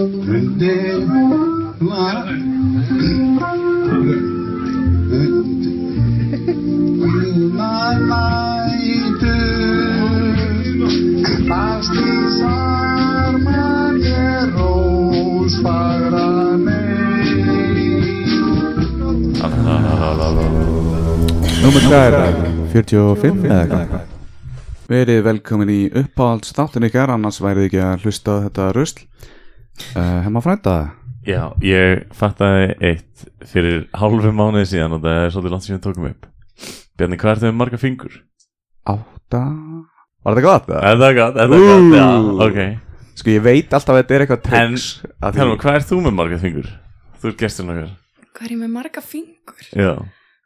Númer hvað er það? 45 eða eitthvað? Verið velkomin í uppáhalds þáttin ykkar, annars værið ekki að hlusta þetta rusl. Uh, Hemma frænda, Já, ég fattaði eitt fyrir hálfu mánuði síðan og það er svolítið langt sem við tókum upp Bjarni, hvað er þau með marga fingur? átta... Var þetta gott? eða? Er það gott? Er það Ú. gott? Já, ok Sko ég veit alltaf að þetta er eitthvað En, triks. að því- Helma, hvað er þú með marga fingur? Þú ert gesturinn okkar Hvað er ég með marga fingur? Já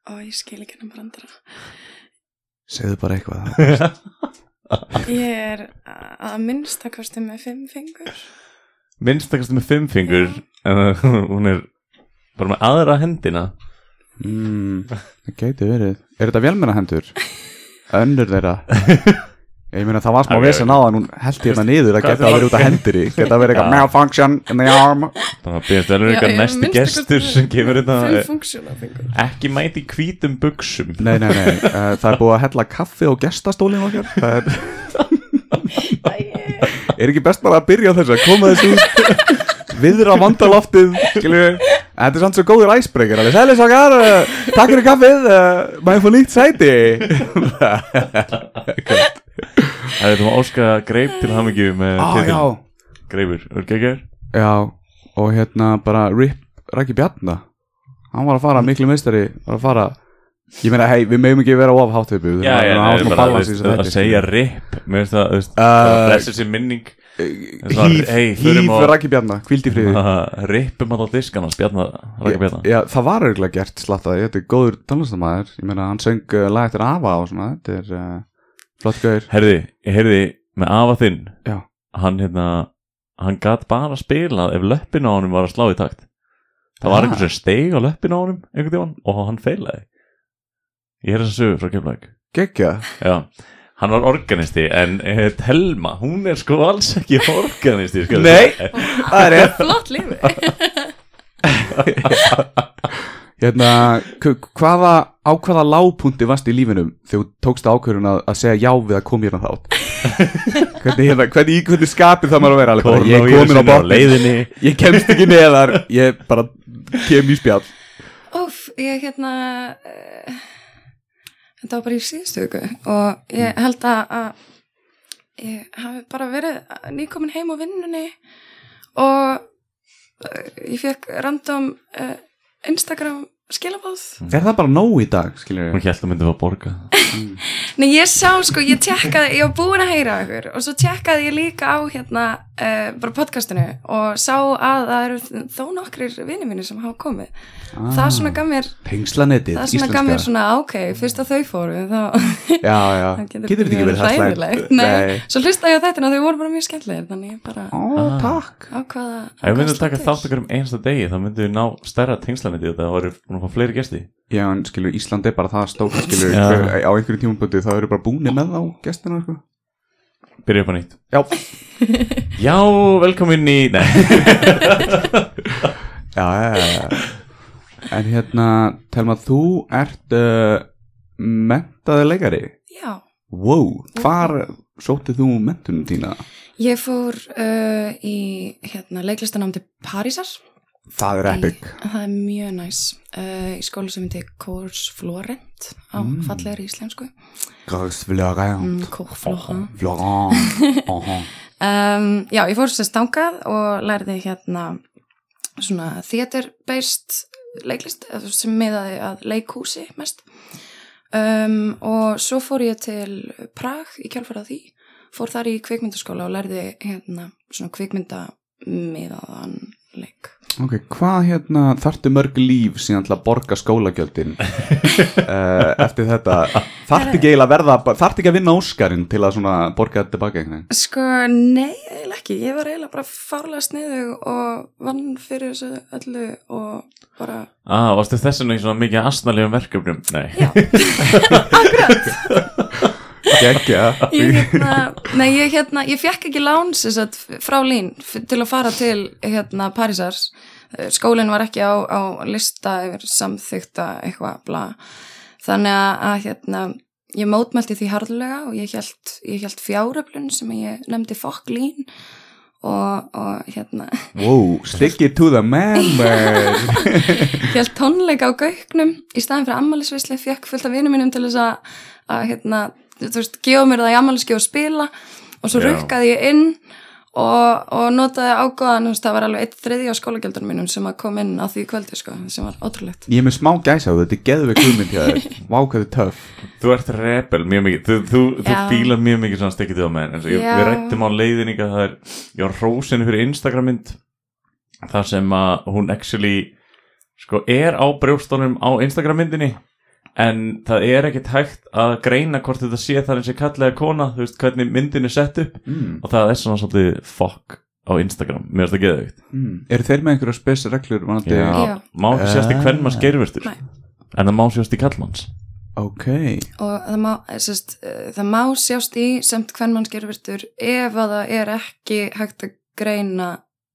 Ó, ég skil ekki hennar brandara. Segðu bara eitthvað. Ég er að minnsta kosti með fimm fingur. Minnstakast með fimm fingur En hún er bara með aðra hendina Mm, það gæti verið. Er þetta vélmenna hendur? Önnur þeirra. Ég meina það var smá vesen á að hún held hérna niður að geta að vera út af hendiri. Geta að vera eitthvað malfunction in the arm. Þannig að byrjast vel Já, eitthvað næsti gestur sem kemur þetta funksjóna fingur. Ekki mæti í hvítum buksum Nei, nei, nei, uh, það er búið að hella kaffi og gestastólinn okkar Það er, er ekki best bara að byrja á þessu að koma þessu Viðra vandaloftið, Þetta er samt svo góður æsbreykir alveg. Sælis okkar, uh, takk fyrir kaffið, uh, maður fór nýtt sæti. Það er þú óska greip til já, Greipur, ekki? já, og hérna bara Rip Raki Bjarna. Hann var að fara, miklu meistari, var að fara Ég meina, hei, við meðum ekki vera of háttöpu Já, já, nei, bara, þú veist, að segja rip Mér finnst það, þú veist, Uh, það blessir sér minning. svona, Hýf, hýf Raki Bjarna, kvíld í friði. Ripum að á diskan og spjarna Raka bjarna. Já, það var örgulega gert slattaði, þetta er góður tónlistamæður, ég meina hann söng uh, lag eftir Ava og svona, þetta er uh, flott gauður. Herði, ég heyrði með afa þinn. Já. Hann hérna Hann gat bara spilað ef löppin á honum var að slá í takt. Það var Ah. Ég er þess að sögu frá kemlaug Gekkja, Já, hann var organisti en eh, Telma, hún er sko alls ekki organisti ég Nei. það er rétt. Flott lífi. Hérna, k- hvaða, á hvaða lágpunti varst í lífinum þegar þú tókst ákvörðun að, að segja já við að koma hérna þátt? hvernig, hérna, hvernig, í hvernig skapið það maður að vera alveg bara, ég er komin á botnin, leiðinni ég kemst ekki neðar, ég bara kem í spjall. Óf, ég hérna, uh, þetta var bara í síðustu viku og ég held að, að ég hafi bara verið nýkomin heim á vinnunni og uh, ég fekk random uh, Instagram skilabóð. Er það bara nóg í dag, skiljur Hún held að myndi að borga Nei, ég sá sko, ég tjekkaði, ég var búin að heyra ykkur og svo tjekkaði ég líka á hérna uh, bara podcastinu og sá að það eru þó nokkrir vinni mínir sem hafa komið. Það svona gaf mér, Tengslanetið, það svona gaf mér svona, ok, fyrst að þau fóru, þá Já, já, það getur þetta ekki verið hræðilegt. Nei, svo hlusta ég á þetta og þau voru bara mjög skemmtilegir, þannig ég bara Ó, Ah. takk. ákvaða Ef við myndum ákvaða taka þátt okkur um einsta degi þá myndum við ná stærra tengslaniti þetta og varum búin að fá fleiri gesti Já, en skilur, Ísland er bara það stórt, skilur, Já. á einhverjum tímaböndi þá eru bara búinir með þá gestina, sko. Byrja upp á nýtt Já, Já, velkomin í Nei, já, já, já. En hérna, Telma, þú ert uh, mentaði leikari. Já, Wow, hvar sótið þú mentunum þína? ég fór uh, í hérna leiklistanám til Parísar. Það er epic. Í, það er mjög næs uh, í skóla sem heitir Cours Florent á mm. fallegri íslensku Grögs Florent. mm, Cours Florent Florent. Aha. um, Já, ég fór sérst stangað og lærði hérna svona theater-based leiklist sem miðaði að leikhúsi mest um, og svo fór ég til Prag í kjálfarað því fór þar í kvikmyndaskóla og lærði hérna svona kvikmynda miðaðan leik Ok, hvað hérna þarftu mörg líf síðan til að borga skólagjöldin uh, eftir þetta? Þarftu ekki eiginlega að verða, þarftu ekki að vinna Óskarinn til að svona borga þetta tilbaka einhvern veginn? Sko, nei, eiginlega ekki. Ég var eiginlega bara fárlega sniðug og vann fyrir þessu öllu og bara, ah, varstu þess vegna í svona mikið asnalegum verkefnum Nei, já, akkurat. Geggja ég, hérna, nei, ég, hérna, ég fekk ekki lán sagt, frá Lín til að fara til hérna, Parísars skólinn var ekki á, á lista yfir samþykta eitthvað bla. þannig að, hérna, ég mótmælti því harðlega og ég held, ég held fjáröflun sem ég nefndi fokk Lín og, og hérna. Wow, stick it to the man Ég held tónleika á gauknum. Í staðin fyrir ammælisvisli, fekk fullt af vinum mínum til þess að, að hérna, þú veist, gefa mér það í ammæliski og spila og svo rukkaði ég inn og, og notaði ágóðan, þú veist, það var alveg eitt þriði á skólagjaldunum mínum sem að kom inn á því kvöldi, sko, sem var ótrúlegt. Ég er með smá gæsa á þetta, geðu við hugmynd hjá þér. Vá, hvað þið töff. Þú ert rebel mjög mikið. Þú, þú, þú fílar mjög mikið svona stikkið til á menn eins og ég, við rættum á leiðinninga það er, ég var hrósinu fyrir Instagram mynd þar sem að hún actually sko er á brjóstunum á Instagram myndinni en það er ekkert hægt að greina hvort þetta sé þar eins og kallega kona þú veist hvernig myndin er sett upp mm. og það er svona svolítið fuck á Instagram, mér finnst það geðveikt Mm. Eru þeir með einhverja spes reglur? Já, Já. má ekki sjást í hvern maður skerfurtur Nei. en það má sjást í kallmanns Ok Og það má, sest, það má sjást í semt hvern mann skerfirtur ef að það er ekki hægt að greina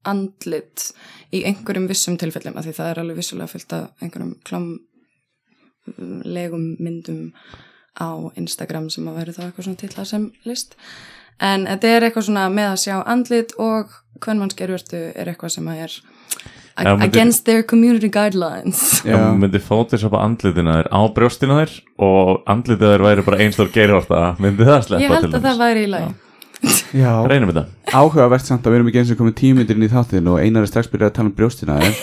andlit í einhverjum vissum tilfellum, af því það er alveg vissulega fyllt af einhverjum klámlegum myndum á Instagram sem að væri þá eitthvað svona titla sem list. En þetta er eitthvað svona með að sjá andlit og hvern mann skerfirtu er eitthvað sem að er myndi- against their community guidelines. Já. Þú myndir photoshopa andlitina þér á brjóstina þér og andlitið þér væri bara einstór geirhorta myndi það sleppa ég held til að það væri í lagi Já, reynum þetta áhugavert samt að við erum ekki eins og komið tímyndirinn í þáttin og einar er strax byrjað að tala um brjóstina þér.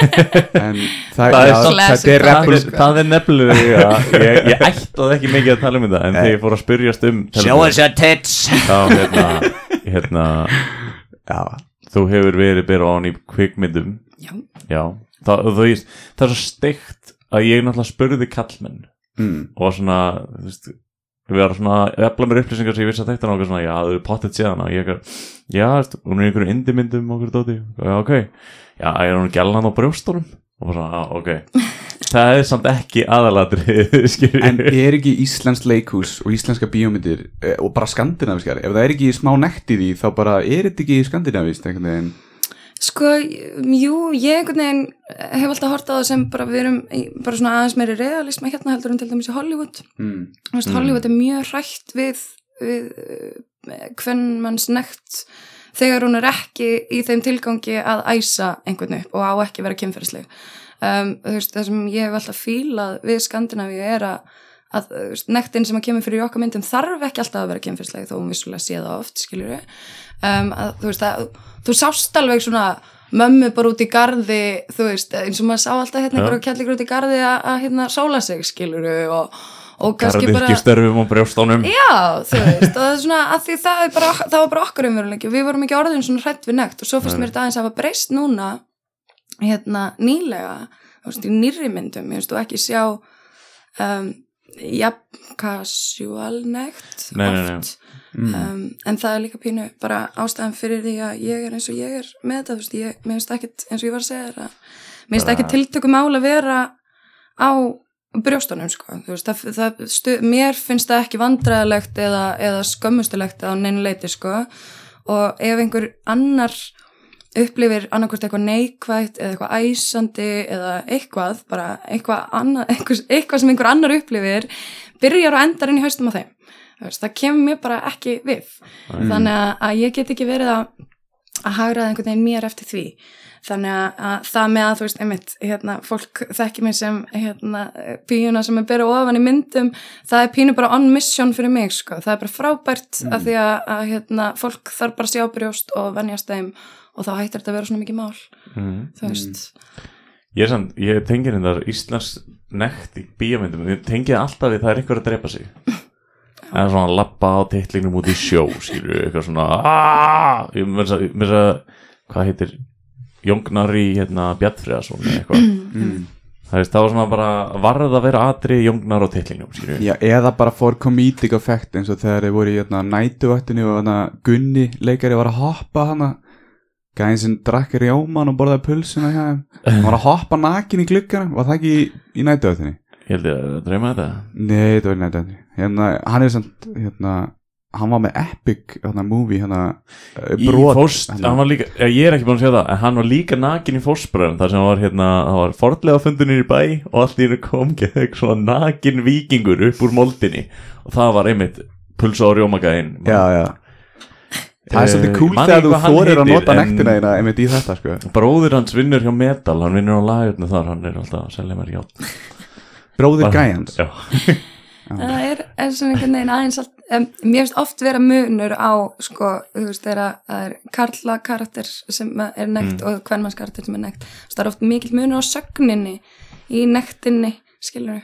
En það, Það er já, er það er, það er nefnilega ég, ég ætlaði ekki mikið að tala um þetta en þegar ég fór að spyrjast um Show us your tits. Þá hérna, hérna Já, þú hefur verið byrja á hann í kvikmyndum. Já, já, það, það er svo steikt að ég náttúrulega spurði kallmenn mm. og svona þú veist, við varum svona efla mér upplýsingar sem ég vissi að þetta náttúrulega svona, já, þau eru pottet síðan og ég eitthvað, já, hún er í einhverju indimyndum og okkur dóti, já, ok. Já, er hún gælan á brjóstunum? Og svona, já, ok. Það er samt ekki aðalatri skilur En er ekki íslensk leikhús og íslenska bíómyndir eh, og bara skandinaviskar, ef það er ekki smá nekt í því þá bara er þetta ekki skandinavist einhvern veginn Sko, jú, ég veginn hef alltaf hort á það sem bara við erum bara svona aðeins meiri realisma hérna heldur en til dæmis í Hollywood. mm. Þú veist, Hollywood er mjög hrætt við, við uh, hvern mann snegt þegar hún er ekki í þeim tilgangi að æsa einhvern upp og á ekki að vera kynferðisleg. Um, það sem ég hef alltaf fílað við Skandinavíu er að að þú veist, nektin sem að kemur fyrir okkar myndum þarf ekki alltaf að vera kynferðisleg þó hún vissulega sé það oft, skiljur við um, að, þú veist að þú sást alveg svona mömmu bara út í garði þú veist, eins og maður sá alltaf hérna einhverju kellingur út í garði að, að hérna sóla sig skilur og, og gardirkistörfum á brjóstunum. Já, þú veist, og það er svona að því það, bara, það var bara okkar umveruleiki við vorum ekki orðin svona hrætt við nekt og svo Nei. mér þetta aðeins að hafa breyst núna hérna nýlega þú veist, í nýrri myndum, ég veist, og ekki sjá um, jafn nei. oft. Um, en það er líka pínu bara ástæðan fyrir því að ég er eins og ég er með þetta, þú veist, ég, mér finnst ekkit eins og ég var að segja þér að mér finnst Bara- ekki tiltökum ál að vera á brjóstunum, sko, þú veist, það, það stu, mér finnst það ekki vandræðilegt eða, eða skömmustulegt á neinu leiti, sko, og ef einhver annar upplifir annarkvort eitthvað neikvægt eða eitthvað æsandi eða eitthvað, bara eitthvað, annað, eitthvað, eitthvað sem einhver annar upplifir byrjar og endar inn í haustum á þeim. Það kemur mér bara ekki við. Þannig að, ég get ekki verið að að hagraða einhvern veginn mér eftir því. Þannig að, að það með að þú veist einmitt, hérna, fólk þekki mig sem hérna, píuna sem er byrja ofan í myndum, það er pínu bara on mission fyrir mig, sko, það er bara frábært af því að, að hérna, fólk þarf bara að sjá brjóst og venjast þeim og þá hættir þetta að vera svona mikið mál mm. þú veist, ég er samt, ég tengir þetta Íslands nekt í bíómyndum. Ég tengið alltaf við það er einhver að drepa sig. Það er svona að lappa á titlingnum út í sjó skilur eitthvað svona aaaah ég þess að, þess að hvað heitir Jóngnar í hérna Bjartfriðarsson eða eitthvað. Mm. það veist, það var svona bara varð að vera atri Jóngnar á titlingnum skilur Já, eða bara for comedic effect eins og þegar þeir voru í hérna, nætuvættinu og hérna, Gunni leikari var að hoppa hana gæðin sem drakk rjóman og borðaði pulsuna hjá þeim. Hann var að hoppa nakin í gluggana var það ekki í, í nætuvættinu? Ég held ég að dreyma þetta. Nei, þetta var neitt hérna, Hann er samt hérna, Hann var með epic hérna, movie hérna, Í brot, fórst, hérna. hann var líka eh, Ég er ekki búin að sjá það En hann var líka nakin í fórstbræðum þar sem hann var hérna Það var fordlega fundunir í bæ Og allt í hennu kom ekki svona nakin vikingur upp úr moldinni. Og það var einmitt Pulsa og rjómagæðin Já, já Það er svolítið Eh, cool man þegar þú þorir að nota nektina þína einmitt í þetta sko. Bróðir hans vinnur hjá Metal Hann vinnur á lagurnu þar Hann er alltaf að selja mér hjá Bróðir gæjans. Já, það er, er svona einhvern veginn aðeins allt, um, mér finnst oft vera munur á sko, þú veist, þegar að það er karla karakter sem er nekt og hvernmanns karakter sem er nekt. Það er oft mikill munur á sögninni í nektinni, skilur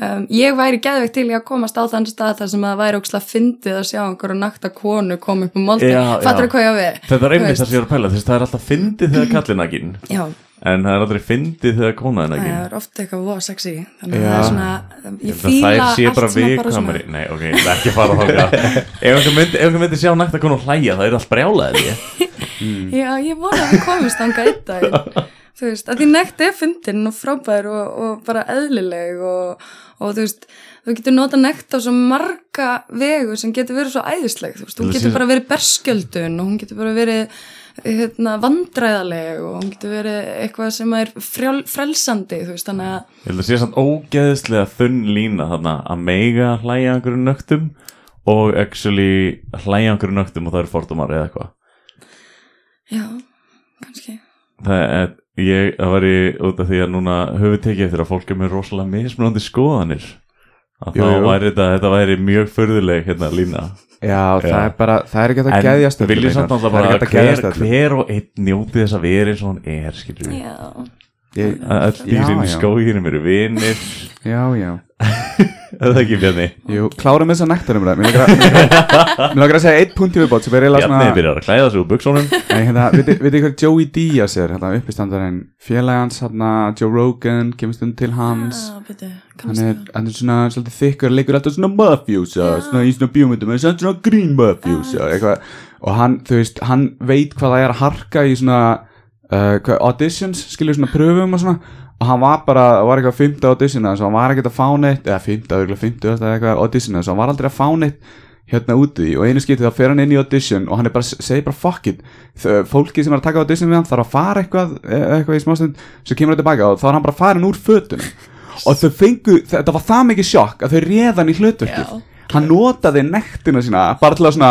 um, ég væri geðveikt til að komast á þann stað þar sem að það væri ókslega fyndið að sjá einhverju nakta konu koma upp um moldi, Já, fattur já. hvað ég á við? Þetta er einmitt það sem ég er að pæla Þess, Það er alltaf fyndið þegar kallin nakin já, En það er aldrei fyndið þegar kona er það nakin er ofta eitthvað voða sexy þannig að það er svona ég Það sé allt sem að bara viðkvæmari. Nei, ok, ekki að fara þá Ef einhver myndi, sjá nakta konu hlæja Það er allt brjálaðið Já, ég vona að við dag þú veist, að því nekt er fyndin og frábær og, og bara eðlileg og, og þú veist þú getur nota nekt á svo marga vegu sem getur verið svo æðisleg þú veist, hún Það getur bara verið berskjöldun og hún getur bara verið hérna, vandræðaleg og hún getur verið eitthvað sem er frjál, frelsandi þú veist, þannig að Ég held að sé samt ógeðslega þunn lína þarna að meiga hlæja einhverju nögtum og actually hlæja einhverju nögtum og það eru fordómar eða eitthvað. Já, kannski. Það er, ég, það væri út af því að núna höfum tekið eftir að fólk er með rosalega mismunandi skoðanir. Að Jú, þá væri þetta, þetta væri mjög förðuleg hérna lína. Já, það er bara, það er ekki að En geðjast öllum, viljum samt er bara að hver, hver og einn njóti þess að vera eins og hann er skilur við Ég- Já, dýrin í skóginum eru vinir. Já, já Er það ekki Bjarni? Jú, klárum þess að nektarum Mér langar að- mér langar að segja eitt punkt í viðbót er Bjarni byrjar að klæða sig úr buksónum Nei, hérna, veitir veit hver Joey Diaz er, hérna, uppistandarinn félagans, hérna, Joe Rogan kemur stund til hans. Ah, hann er, hann er svona svolítið þykkur leikur alltaf svona mafjúsa, svona í svona bjómyndum svona grín mafjúsa eitthvað, og hann, þú veist, hann veit hvað það er að harka í svona uh, hvað, auditions, skilur svona pröfum og svona, og hann var bara var eitthvað fymta audition hans og hann var ekkert að fá neitt eða fymta, eitthvað fymta, eitthvað audition hans og hann var aldrei að fá neitt hérna úti og einu skipti þá fer hann inn í audition og hann er bara, segir bara fuck it. Þau- fólki sem er að taka audition við hann þarf að fara eitthvað, e- eitthvað í smástund svo kemur hann tilbaka og þá er hann bara farin úr fötunum. Og þau fengu, þetta var það mikið sjokk að þau réðan í hlutverkið. Hann notaði nektina sína bara til að svona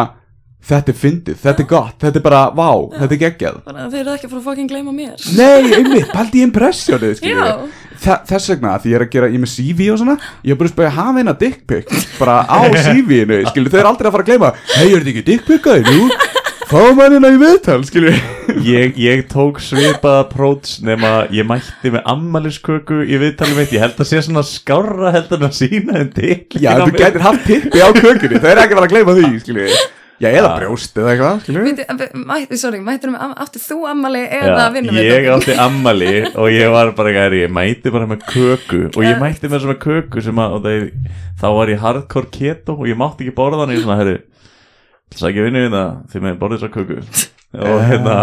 þetta er fyndið, þetta er gott, þetta er bara vá, þetta er geggjað. Þannig að þeir eru ekki að fara að fucking gleyma mér. Nei, einmitt, paldi í Já. við. Þa, Þess vegna, því ég er að gera, er með CV og svona Ég er bara að spæja hafa eina dick pic Bara á CV-inu, skilur Þau eru aldrei að fara að gleyma. Hei, er þetta ekki dick pic-aði, nú? Fáum hann hérna í viðtal, skilur ég, ég tók svipað approach nema ég mætti með ammælisköku í viðtalið mitt, ég held að sé svona skárra heldur en að sína en til Já, þú getur haft tippi á kökunni Þau eru ekki að fara að gleyma því, skilur Já, eða brjóst eða eitthvað, Sorry, mættur um, áttu þú ammali eða Já, vinnum ég átti ammali og ég var bara gæri, ég mætti bara með köku. Og ég mætti með svona köku sem að það, þá var ég hardcore keto og ég mátti ekki borða hann í svona herri það ekki vinnu hérna því með borðið þessa köku. Og hérna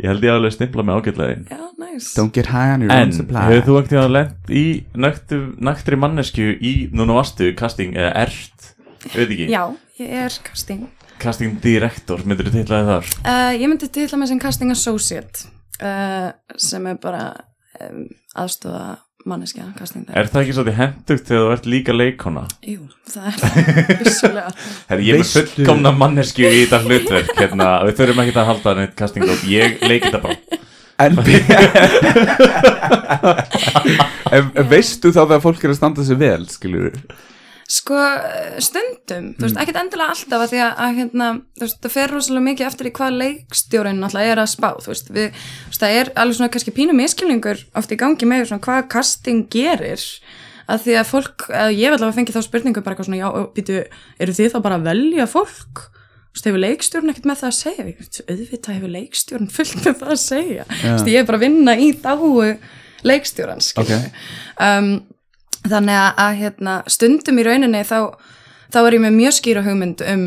ég held ég alveg stimpla mig ágætlega inn. Já, næs Don't get high on your En own supply. hefur þú ekkert að lent í nöktu, nöktri mannesku í, núna varstu casting eða ert, veit ekki. Já, ég er casting casting director, myndir þú titlaði þar? Uh, Ég myndi titla mig sem casting associate uh, sem er bara um, aðstofa manneskja casting Er það ekki svolítið hendugt þegar þú ert líka leikona? Jú, það er það, vissulega. Herri, ég er með fullkomna mannesku í þetta hlutverk hérna, við þurfum ekki að halda neitt casting dót, ég leiki þetta bara. En, en veistu þá þegar fólk er að standa sig vel, skilur Sko, stundum, þú veist, ekkert endilega alltaf að því að, að hérna, þú veist, það fer rosalega mikið eftir í hvað leikstjórinn náttúrulega er að spá, þú veist, við, þú veist, það er alveg svona kannski pínu miskilningur oft í gangi með svona hvað casting gerir, að því að fólk, að ég vil alveg fengi þá spurningu bara eitthvað svona, já, býtu, eru þið þá bara að velja fólk? Þú veist, hefur leikstjórn ekkert með það að segja? Auðvitað hefur leikstjórn fullt með það að segja. Þú veist, ég er bara að vinna í þáu leikstjórn, skilja. Um, þannig að, að hérna, stundum í rauninni þá, þá er ég með mjög skýra hugmynd um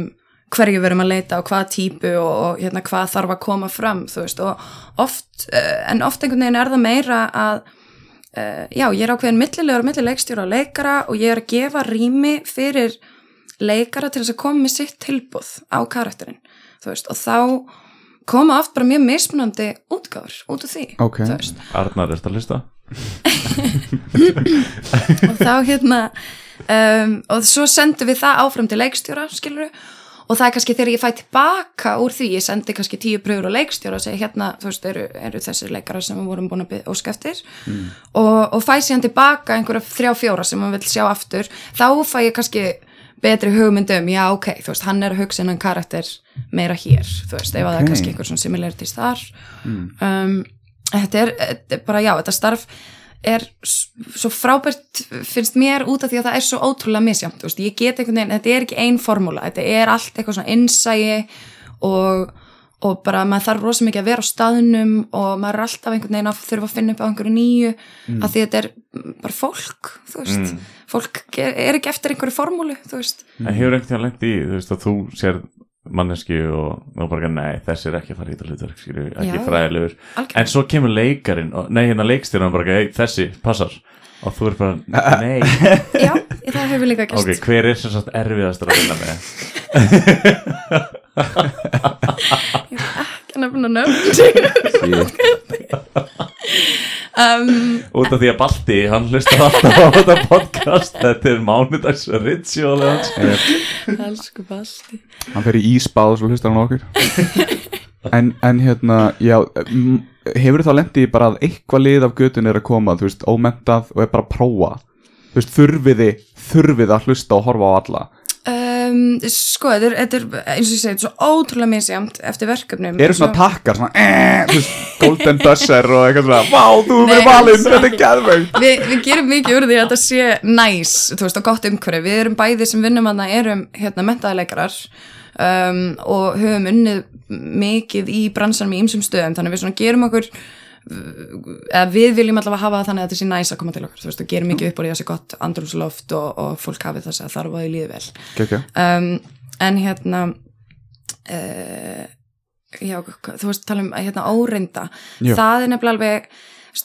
hverju við erum að leita og hvaða típu og, og hérna, hvað þarf að koma fram veist og oft, eh, en oft einhvern veginn er það meira að uh, já, ég er ákveðin millilegur milli leikstjóra og leikara og ég er að gefa rými fyrir leikara til þess að koma með sitt tilbúð á karakterinn, þú veist, og þá koma oft bara mjög mismunandi útgáfur út af því, Ok. þú veist Arnar, ertu að hlusta? Og þá hérna um, og svo sendum við það áfram til leikstjóra skilur og það er kannski þegar ég fæ tilbaka úr því, ég sendi kannski tíu pröfur á leikstjóra og segi hérna, þú veist, eru, eru þessir leikara sem við vorum búin að byrja óska eftir? Og, og fæ síðan tilbaka einhverja þrjá fjóra sem maður vil sjá aftur. Þá fæ ég kannski betri hugmyndum, já ok, þú veist, hann er að hugsa innan karakter meira hér, þú veist, ef að það er kannski einhver svona similarities þar. Um, þetta, er, þetta er bara, já, þetta starf er svo frábært finnst mér út af því að það er svo ótrúlega misjamt, þú veist, ég get einhvern veginn þetta er ekki ein formúla, þetta er allt eitthvað svona innsægi og, og bara maður þarf rosa mikið að vera á staðnum og maður er alltaf einhvern veginn að þurfa að finna upp á einhverju nýju af því þetta er bara fólk þú veist, fólk er er ekki eftir einhverju formúlu, þú veist. En hefur ekkert lengt í, þú veist, að þú sér manneski og þú bara, nei, þessi er ekki að fara í þetta hlutverk, skilju, ekki fræðilegur. Algjörlega. en svo kemur leikarin, og, nei, hérna leikstýran bara, hey, þessi, passar. Og þú er bara, nei. Já, það hefur líka gerst. Ok, hver er sem sagt erfiðastur að vinna með? Ekki nefna nöfn um, út af því að Balti, hann hlustar alltaf á þetta podcast þetta er mánudags ritual hans elsku balti. Hann fer í ísbáð og hlustar hann á okkur. En, en hérna já, hefur þá lendið bara að eitthvað lið af götun er að koma þú veist, ómentað og er bara að prófa? Þú veist, þurfiði þurfiði að hlusta og horfa á alla Um, sko, þetta er, eins og ég segi, þetta er svo ótrúlega misjamt eftir verkefnum. Eru svona Svo- takkar, svona eh, golden buzzer og eitthvað svona vá, þú verður valinn, þetta er geðvögt Vi, við gerum mikið úr því að þetta sé næs, þú veist, og gott umhverfi. Við erum bæði sem vinnum að erum hérna mentaðaleikarar um, og höfum unnið mikið í bransanum í ymsum stöðum, þannig að við svona gerum okkur við viljum allavega hafa það þannig að þetta sé næs að koma til okkur, þú veist, og gerum mikið upp úr því að það sé gott andrúsloft og, og fólk hafi þess að þarf að því líði vel Kekja. um, en hérna uh, já, þú veist tala um hérna óreinda Já. það er nefnilega alveg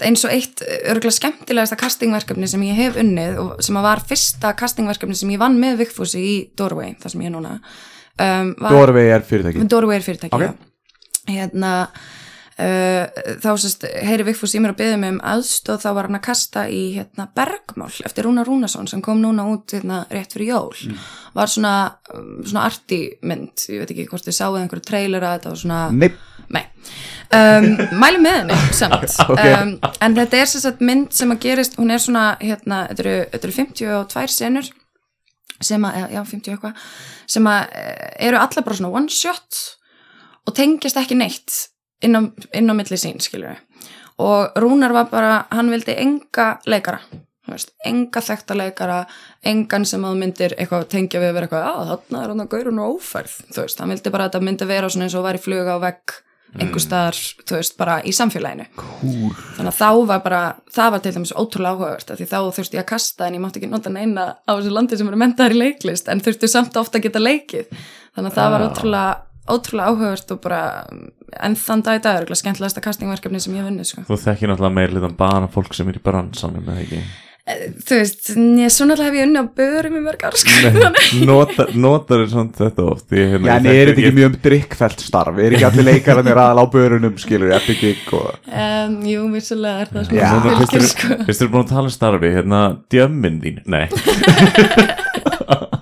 eins og eitt örgulega skemmtilegasta castingverkefni sem ég hef unnið og sem að var fyrsta castingverkefni sem ég vann með Vigfúsi í Doorway, það sem ég er núna um, var, Dorvei er fyrirtæki Doorway er fyrirtæki, Ok. já hérna þá sérst, heyri Vigfús í mér að byggja mig um aðstóð þá var hann að kasta í hérna, bergmál eftir Rúna Rúnason sem kom núna út hérna, rétt fyrir jól. Var svona, um, svona arti mynd, ég veit ekki hvort þið sáðu einhverju trailera, þetta var svona Nei, Nei, um, mæli með henni samt, Ok. um, en þetta er sagt mynd sem að gerist, hún er svona hérna, þetta eru, þetta eru 52 senur sem að, já 50 eitthvað sem að eh, eru allar bara svona one shot og tengjast ekki neitt inn á, á milli sín skilur og Rúnar var bara, hann vildi enga leikara veist, enga þekkta leikara engan sem að myndir eitthvað tengja við að vera eitthvað, að þarna er hann að gaurun og ófærð þú veist, hann vildi bara að þetta myndi vera svona eins og væri fluga á vegg einhver staðar, þú veist, bara í samfélaginu. Kúl. þannig að þá var bara, það var til dæmis ótrúlega áhugavert því þá þurfti ég að kasta en ég mátti ekki nota neina á þessu landi sem eru mentaðar í leiklist en þurfti samt ofta að geta leikið. Þannig að það var Já. ótrúlega, ótrúlega áhugavert og bara, en þann dag í dag er örugglega skemmtilegasta castingverkefni sem ég hef vunnið sko. þú þekkir náttúrulega meir litan bara fólk sem er í bransanum eða ekki þú veist, ég, svo náttúrulega hef ég unnið á börum í mörg ár sko. notar, er svona þetta oft ég, hérna, Já, ég en er þetta ekki mjög drikkfælt starf? Er ekki allir leikararnir aðal á börunum, skilur, eftir gig og... um, jú, vissulega er það svona Núna fylgir fyrst sko. er- fyrst er búin að tala um starfi hérna, djömmin þín, nei.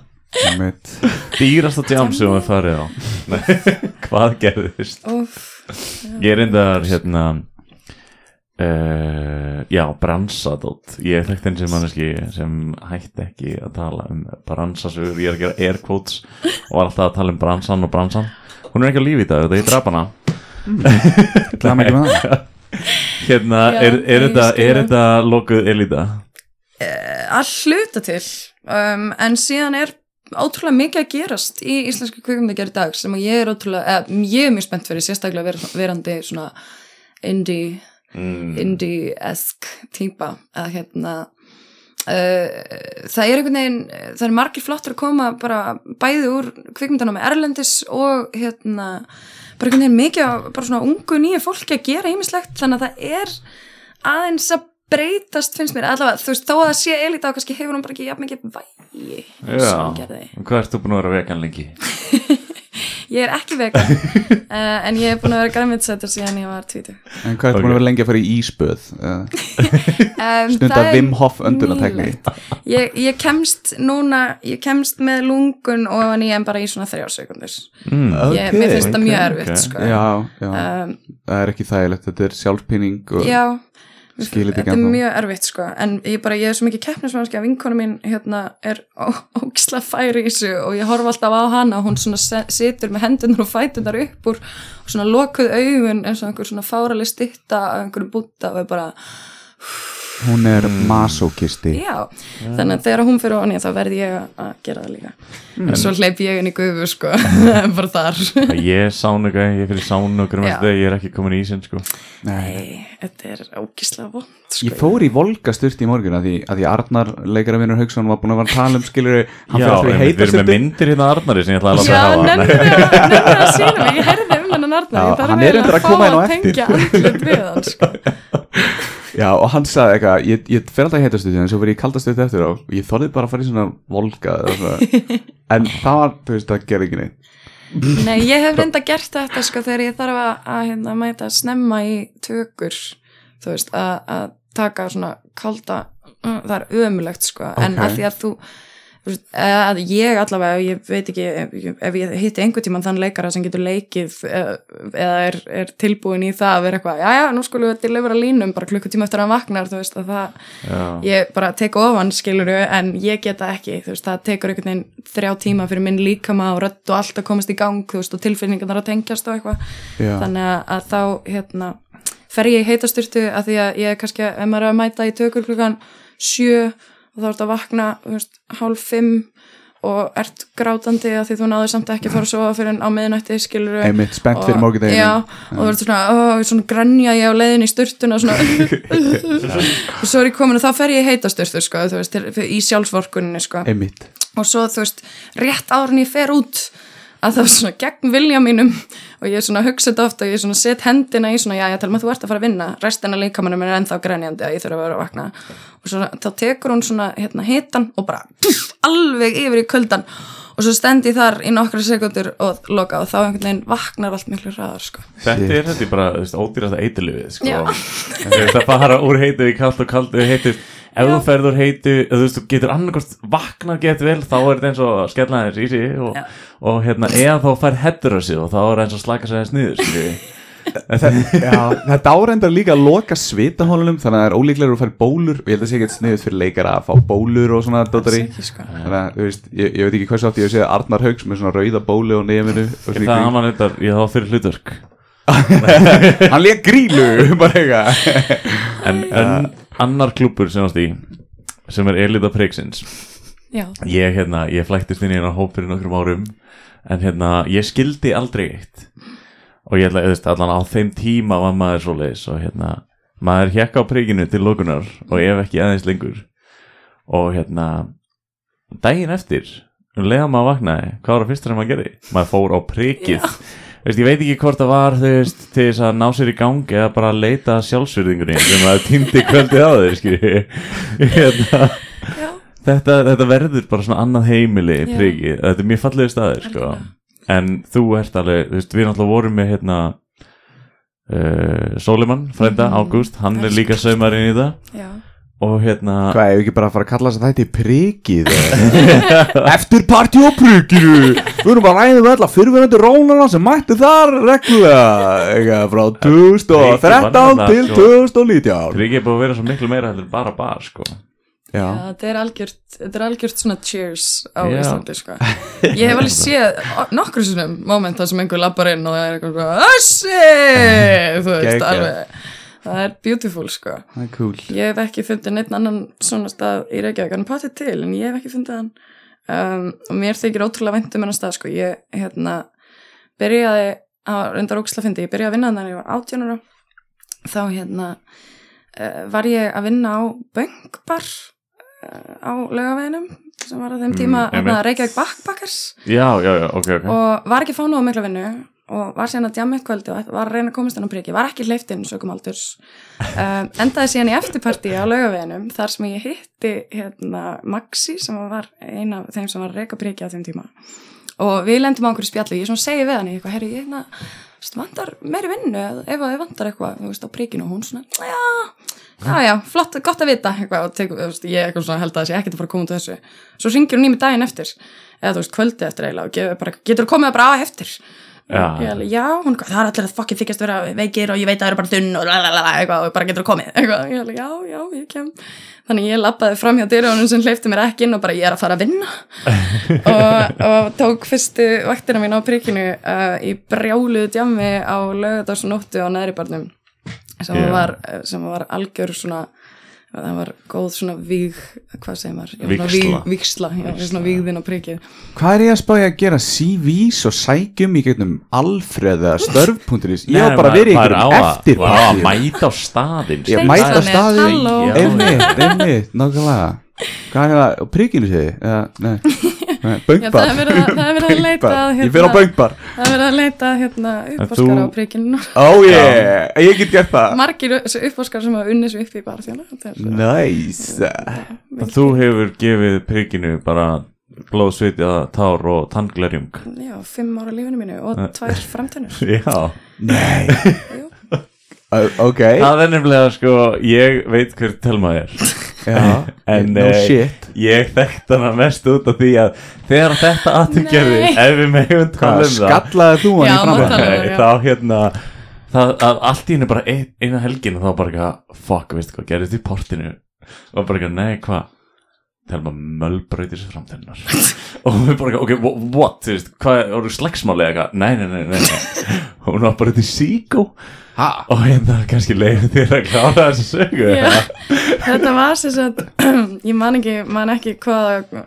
dýrasta djám sem við farið á. Nei, hvað gerðist? Ég er reyndar hérna uh, já, bransadótt. Ég er þekkt einn sem manneski sem hætti ekki að tala um bransasugur, ég er að gera air quotes og var alltaf að tala um bransan og bransan hún er ekki á lífi í dag, þetta er mikið með það. hérna, Já, er, er, þetta, er þetta lokuð elita? að hluta til. Um, en síðan er ótrúlega mikið að gerast í íslensku kvikmyndagerð í dag sem að ég er ótrúlega, eða, ég er mjög spennt fyrir sérstaklega ver, verandi svona indie, Mm. indie-esk típa að hérna uh, það er einhvern veginn það er margir flottur að koma bara bæði úr kvikmyndanum með Erlendis og hérna bara einhvern veginn mikið af bara svona ungu nýju fólki að gera ýmislegt þannig að það er aðeins að breytast finnst mér allavega, þú veist, þó að það sé elita og kannski hefur hún bara ekki jafn mikið vægi Já, hvað ertu búin að vera vegan lengi? Ég er ekki vegan uh, en ég er búin að vera græmitsættur síðan ég var tvítu En hvað ertu Ok. búin að vera lengi að fara í íspöð? Uh, um, það er Wim Hof öndunartekni. nýlegt. ég, ég kemst núna ég kemst með lungun og en ég er bara í svona þrjár sekundur Mm. ég, mér finnst það ok, mjög erfitt sko. Já, já, um, það er ekki þægilegt Þetta er sjálfpíning og já þetta er mjög erfitt sko. En ég bara, ég er svo mikið keppnismannski að vinkona mín hérna er ógisla færi í þessu og ég horfa alltaf á hana hún situr með hendunar og fætunar upp úr og svona lokuð augun eins og einhver svona fáraleg stitta af einhverju búta og er bara, Hún er masokisti já þannig að þegar hún fyrir onni þá verð ég að gera það líka en svo hleyp ég inn í gufu sko bara þar Ég sánu eitthvað, ég fyrir sánu okkur Já. með þetta, ég er ekki komin í ísinn sko. Nei. Nei, þetta er ógisla vond sko. Ég fór í volga styrti í morgun að því, að því Arnar leikaravinur Hauksson var búin að vera að tala um skilur hann Já, fyrir að einmitt, heita við erum með styrti myndir hérna Arnari sem ég ætla að láta Já, að hafa nefnir að, nefnir að sína mig, ég heyrði um hennan Arnar, Já, hann er reyndar að koma inn á eftir. tengja andlit við hann, sko. Já og hann sagði eitthvað, ég, ég fer alltaf í heita styrti en svo fyrir ég kaldast styrti eftir og ég þorði bara að fara í svona volga en það var, þú veist, það gerði ekki neitt Nei, ég hef reynda gert þetta, sko, þegar ég þarf að, að hérna, mæta snemma í tökur, þú veist, að, að taka svona kalda, uh, það er ömulegt, sko, en Ok. að því að þú, að ég allavega, ég veit ekki, ef, ég hitti einhvern tímann þann leikara sem getur leikið eða, eða er, er tilbúin í það að vera eitthvað, já, já, nú skulum við delivera línum bara klukkutíma eftir að hann vaknar, þú veist, að það, Já. ég bara tek ofan skiluru en ég geta ekki, þú veist, það tekur einhvern veginn þrjá tíma fyrir minn líkama og rödd og allt að komast í gang, þú veist, og tilfinningarnar að tengjast og eitthvað, þannig að, að þá hérna, fer ég í heitasturtu að því að ég er kannski, ef maður er að mæta í tökur klukkan sjö og þá ert að vakna, veist, hálf fimm og ert grátandi að því þú náður samt ekki að fara að sofa fyrir á miðnætti skiluru Einmitt, spennt fyrir Og- morgundeginu. já, og þú ert svona, ó, svona grænja ég á leiðin í sturtuna svona, og svo er ég komin og þá fer ég heita sturtu sko, veist, til- í sjálfsvorkuninni sko, og svo þú veist rétt áður en ég fer út að það er svona gegn vilja mínum og ég er svona hugsað oft og ég er svona set hendina í svona, já, já, telma þú ert að fara að vinna restina líkamannum er ennþá grænjandi að ég þurfa að vera að vakna og svo þá tekur hún svona hérna hitan og bara pff, alveg yfir í kuldan og svo stendi ég þar í nokkra sekundur og loka og þá einhvern veginn vaknar allt miklu hraðar sko. Þetta er þetta bara, ódýrasta eitilifið sko. Já. Þú veist, að fara úr heitu í kallt og kallt við heitu ef þú ferð úr heitu, þú veist, þú getur annarkost vaknað gett vel, þá er þetta eins og skella þess í sig og, Já. og hérna, eða þá fær hettur á sig og þá er eins og slaka sig þess. Já, þetta áreindar líka að loka svitahólunum þannig að það er ólíklegur að í bólur. Og ég held að sé ekki sniðut fyrir leikara að fá bólur og svona dótari Ekki, sko. þannig að, þú veist, ég, ég veit ekki hversu oft ég hef séð Arnar Haugs með svona rauða bólu og nefinu og Það hann var þetta, ég þá fyrir hlutverk. Hann lék grílu bara eitthvað. En, en annar klúpur sem í sem er Elita Prigsins. Já, ég, hérna, ég flæktist inn í hérna hóp fyrir nokkrum árum en hérna, ég skildi aldrei eitt. Og ég ætla, þú veist, allan á þeim tíma var maður svoleiðis og hérna, maður hjekka á prikinu til lókunar og ef ekki aðeins lengur. Og hérna daginn eftir um leiða maður vaknaði, hvað var það fyrsta sem maður gerði? maður fór á prikið veist, ég veit ekki hvort það var þú veist, til þess að ná sér í gang eða bara að leita að sjálfsverðingunni sem maður týndi kvöldið á þeir skilji hérna já, þetta, þetta verður bara svona annað heimili Já. prikið, þetta er mjög fallegu staðir sko. en þú ert alveg þú veist, við náttúrulega vorum með hérna uh, Soliman, frænda, Mhm. Ágúst. Hann er líka saumarinn í það. Já og hérna Hvað, ef ekki bara að fara að kalla þess að þetta er prikið? Eftir partí og prikinu Við erum bara að ræðum alla fyrirverandi rónana sem mætti þar reglulega frá 2013 til Prikið var 2019 prikið er búið að vera svo miklu meira heldur bara bar sko. Já, Já, þetta er algjört, þetta er algjört svona cheers á Já. Íslandi, sko. Ég hef alveg séð nokkru sinnum momenta sem einhver lappar inn og það er eitthvað svona, Össi! Þú veist, Geggjað. alveg, það er beautiful, sko. það er cool Ég hef ekki fundið neitt annan svona stað í Reykjavík, hann patið til, en ég hef ekki fundið hann. Um, og mér þykir ótrúlega vænt um hennar stað, sko. Ég, hérna, byrjaði að reyndar óksla fyndi, ég byrjaði að vinna þannig að ég var átjónara. Þá, hérna, uh, var ég að vinna á Böngbar uh, á laugaveginum sem var að þeim tíma Mm, mm, einmitt. Reykjavík Backpackers já, já, já, ok, ok og var ekki að fá nógu mikla vinnu og var síðan að djama eitt kvöldi og var að reyna að komast inn á priki, var ekki hleyftinn sögum aldurs uh, endaði síðan í eftirparti á laugaveginum þar sem ég hitti hérna, Maxi sem var eina af þeim sem var að reyka priki á þeim tíma. Og við lendum á einhverju spjalli, ég svona segi við hann eitthvað, herri, ég hérna, vantar meiri vinnu ef það vantar eitthvað, veist, á prikinu? Og hún svona, já, já, já, flott, gott að vita eitthvað og þú veist, ég svona held að þessi ekkert að fara að koma út af þessu. Svo ringir hún í mig daginn eftir eða þú veist, kvöldi eftir eiginlega og getur komið bara á eftir Já. já, hún, það er allir að fokkin þykjast vera veikir og ég veit að það eru bara þunn og lalalala, eitthvað og bara getur þú komið eitthvað, ég alveg, já, já, ég kem þannig ég lappaði fram hjá dyrjónum sem hleyfti mér ekki inn og bara ég er að fara að vinna og, og tók fyrstu vaktina mín á prikinu uh, í brjáluðu djammi á lögadagsnóttu á neðribarnum sem, Já. var, sem var algjör svona það var góð svona víg hvað segir maður? Já, svona vígðin á prikið. Hvað er ég að spája að gera CVs og sækjum í gegnum Alfreð eða störf.is Ég var bara að vera í einhverjum eftir að mæta á staðinn Ég Hreinsanir, mæta á. Já. Einmitt, einmitt, nákvæmlega Hvað er það, á prikinu segi Eða, nei, nei Já, Böngbar það er verið að- það er verið að leita. Ég fyrir á hérna- böngbar það er verið að leita hérna uppáskar þú- á prikinu. Ó ég, ég get gert það. Margir uppáskar sem hafa unnið svo upp í bara þjóna Nice. Þú hefur gefið prikinu bara blóð, svitið, tár og tannglerjung já, fimm ára lífinu mínu og tvær framtennur. Já. Nei. Ok. Það er nefnilega sko, ég veit hver Telma er Já, en no eh, shit. ég þekkt hana mest út af því að þegar þetta gerði ef við meðum tala um það skallaði þú hann í já. þá hérna það, að allt í henni bara ein, eina helgin og þá bara eitthvað, fuck, veistu hvað gerðist í portinu? Og bara eitthvað, nei, hvað? Telma mölbrautir sér framtennar og við bara, eitthvað, ok, wha- what? Þú veist, hvað, voru slagsmáli eða eitthvað? Nei, nei, nei, nei, nei. hún var bara til síkó Ha? og hérna kannski leiðin þér að klára þessu sögu Já. þetta var sem sagt ég man ekki, man ekki hvaða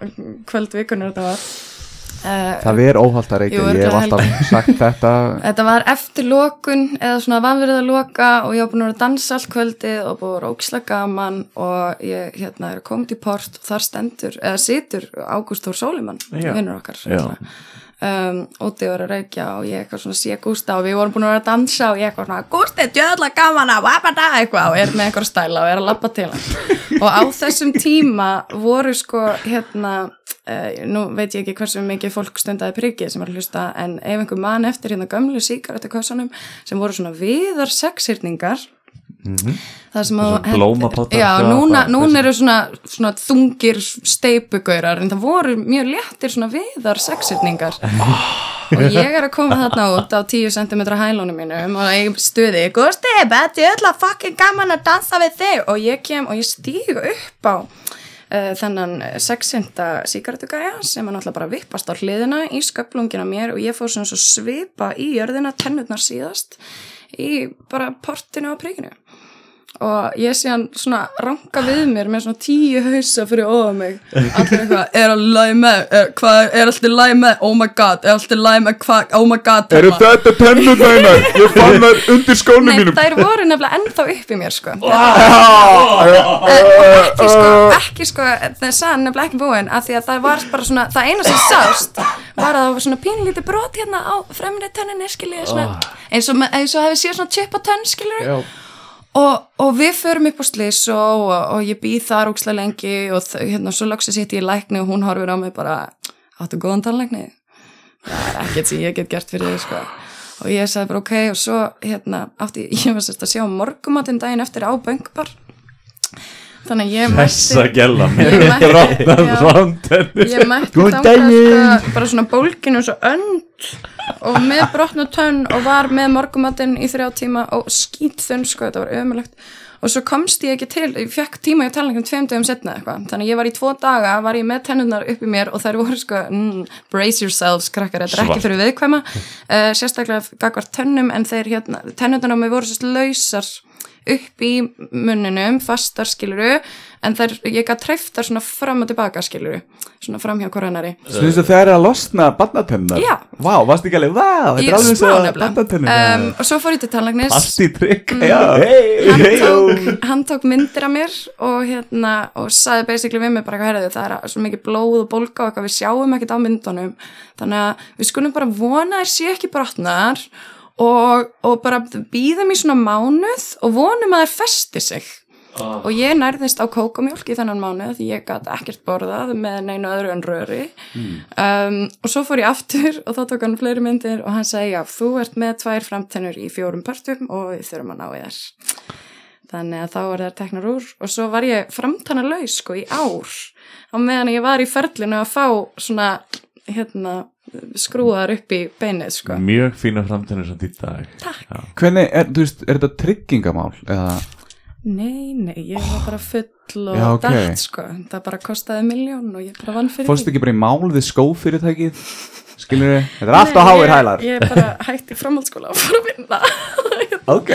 kvöld vikunur þetta var uh, Það er óhald að reykja, Jú, ég hef alltaf sagt þetta Þetta var eftir lokun eða svona vanverið að loka og ég var búin að vera að dansa allt kvöldið og búin að vera ógislega gaman og ég hérna er koma til port og þar stendur, eða situr Ágúst Þór Sólimann, vinnur okkar Já. Um, úti er að reykja og ég eitthvað svona sé Gústa og við vorum búin að vera að dansa og ég eitthvað svona Gústi, djöðla gaman að wabada eitthvað? Og er með eitthvað stæla og er að labba til hann. Og á þessum tíma voru sko hérna uh, nú veit ég ekki hversu mikið fólk stundaði prikið sem er að hlusta en ef einhver mann eftir hérna gömlu síkaretukossanum sem voru svona viðar sexhyrningar það sem að blómapottar, já, núna, núna eru svona, svona þungir steipugaurar en það voru mjög léttir svona viðar sexhyrningar og ég er að koma þarna út á 10 cm hælunum mínum og ég stuði Gusti, beti öll að fucking gaman að dansa við þig. Og ég kem og ég stíg upp á uh, þennan sexinda síkartugæja sem er náttúrulega bara vippast á hliðina í sköplungina mér og ég fór svona svo svipa í jörðina tennurnar síðast í bara portinu á príkinu og ég sé hann svona ranka við mér með svona tíu hausa fyrir ofan mig. Allir eitthvað, er allir læg með er, hvað, er, allir læg með, oh my god er allir læg með, hvað, oh my god Eru þetta tennur þæginar? Ég fann það undir skónum Nei, mínum. þær voru nefnilega ennþá upp í mér sko. Ah, ekki sko, ekki sko það er sann nefnilega ekki búin af því að það var bara svona, það eina sem sást var að það var svona pínlítið brot hérna á fremri tönninni skiljið svona, eins og, og hefði séð svona og, og við förum upp á slis og, og ég býð þar ókslega lengi og hérna svo loksins hitt ég í lækni og hún horfir á mig bara áttu góðan tannlækni? Það er ekkert sem ég get gert fyrir þig sko. Og ég sagði bara ok og svo hérna átti ég var sérst að sjá morgumatinn daginn eftir á böngbar þannig að ég mætti- ég mætti daginn. sko, bara svona bólkinu svo önd og með brotnu tönn og var með morgumatinn í þrjá tíma og skýt þunn sko, þetta var ömulegt og svo komst ég ekki til, ég fekk tíma í talningum tveim dögum setna eitthvað, þannig að ég var í tvo daga var ég með tennurnar upp í mér og þær voru sko mm, brace yourselves krakkar, þetta er ekki fyrir viðkvæma. Uh, sérstaklega gagvart tönnum en þeir hérna, tennurnar á mig voru sérst lausar upp í munninum, fastar skiluru en þær, ég gæti treyftar svona fram og tilbaka skiluru, svona fram hjá koronari Snýst að það er að losna barnatennar Já. Vá, varst ekki alveg, vá, þetta er alveg svo nefnilega. barnatennar um, og svo fór ég til tannlæknis. Allt í trygg Mm. Já, hei, hann hei, tók, hann tók myndir af mér og hérna og sagði basically við mig bara hvað herrðu það er svo mikið blóð og bólga og eitthvað við sjáum ekkert á myndunum. Þannig að við skulum bara vona þær sé ekki brotnar og, og bara býðum í svona mánuð og vonum að þær festi sig. Og ég nærðist á kókomjólk í þennan mánuð. Því ég gæti ekkert borðað með neinu öðru en röri. Um, og svo fór ég aftur og þá tók hann fleiri myndir og hann segi já, þú ert með tvær framtennur í fjórum partum og við þurfum að ná í þær. Þannig að þá var það teknar úr og svo var ég framtanna laus sko í ár. Á meðan ég var í ferlinu að fá svona hérna skrúðar upp í beinið sko Mjög fína framtennir sem í dag Hvernig, er, þú veist, er þetta tryggingamál? Eða, Nei, nei, ég var bara full og Já, ok. dætt sko það bara kostaði miljón og ég bara vann fyrir fórstu ekki bara í mál við skófyrirtækið? Skilur þið? Þetta er allt á háir hælar ég, ég bara hætti í framhaldsskóla og fór að vinna Ok.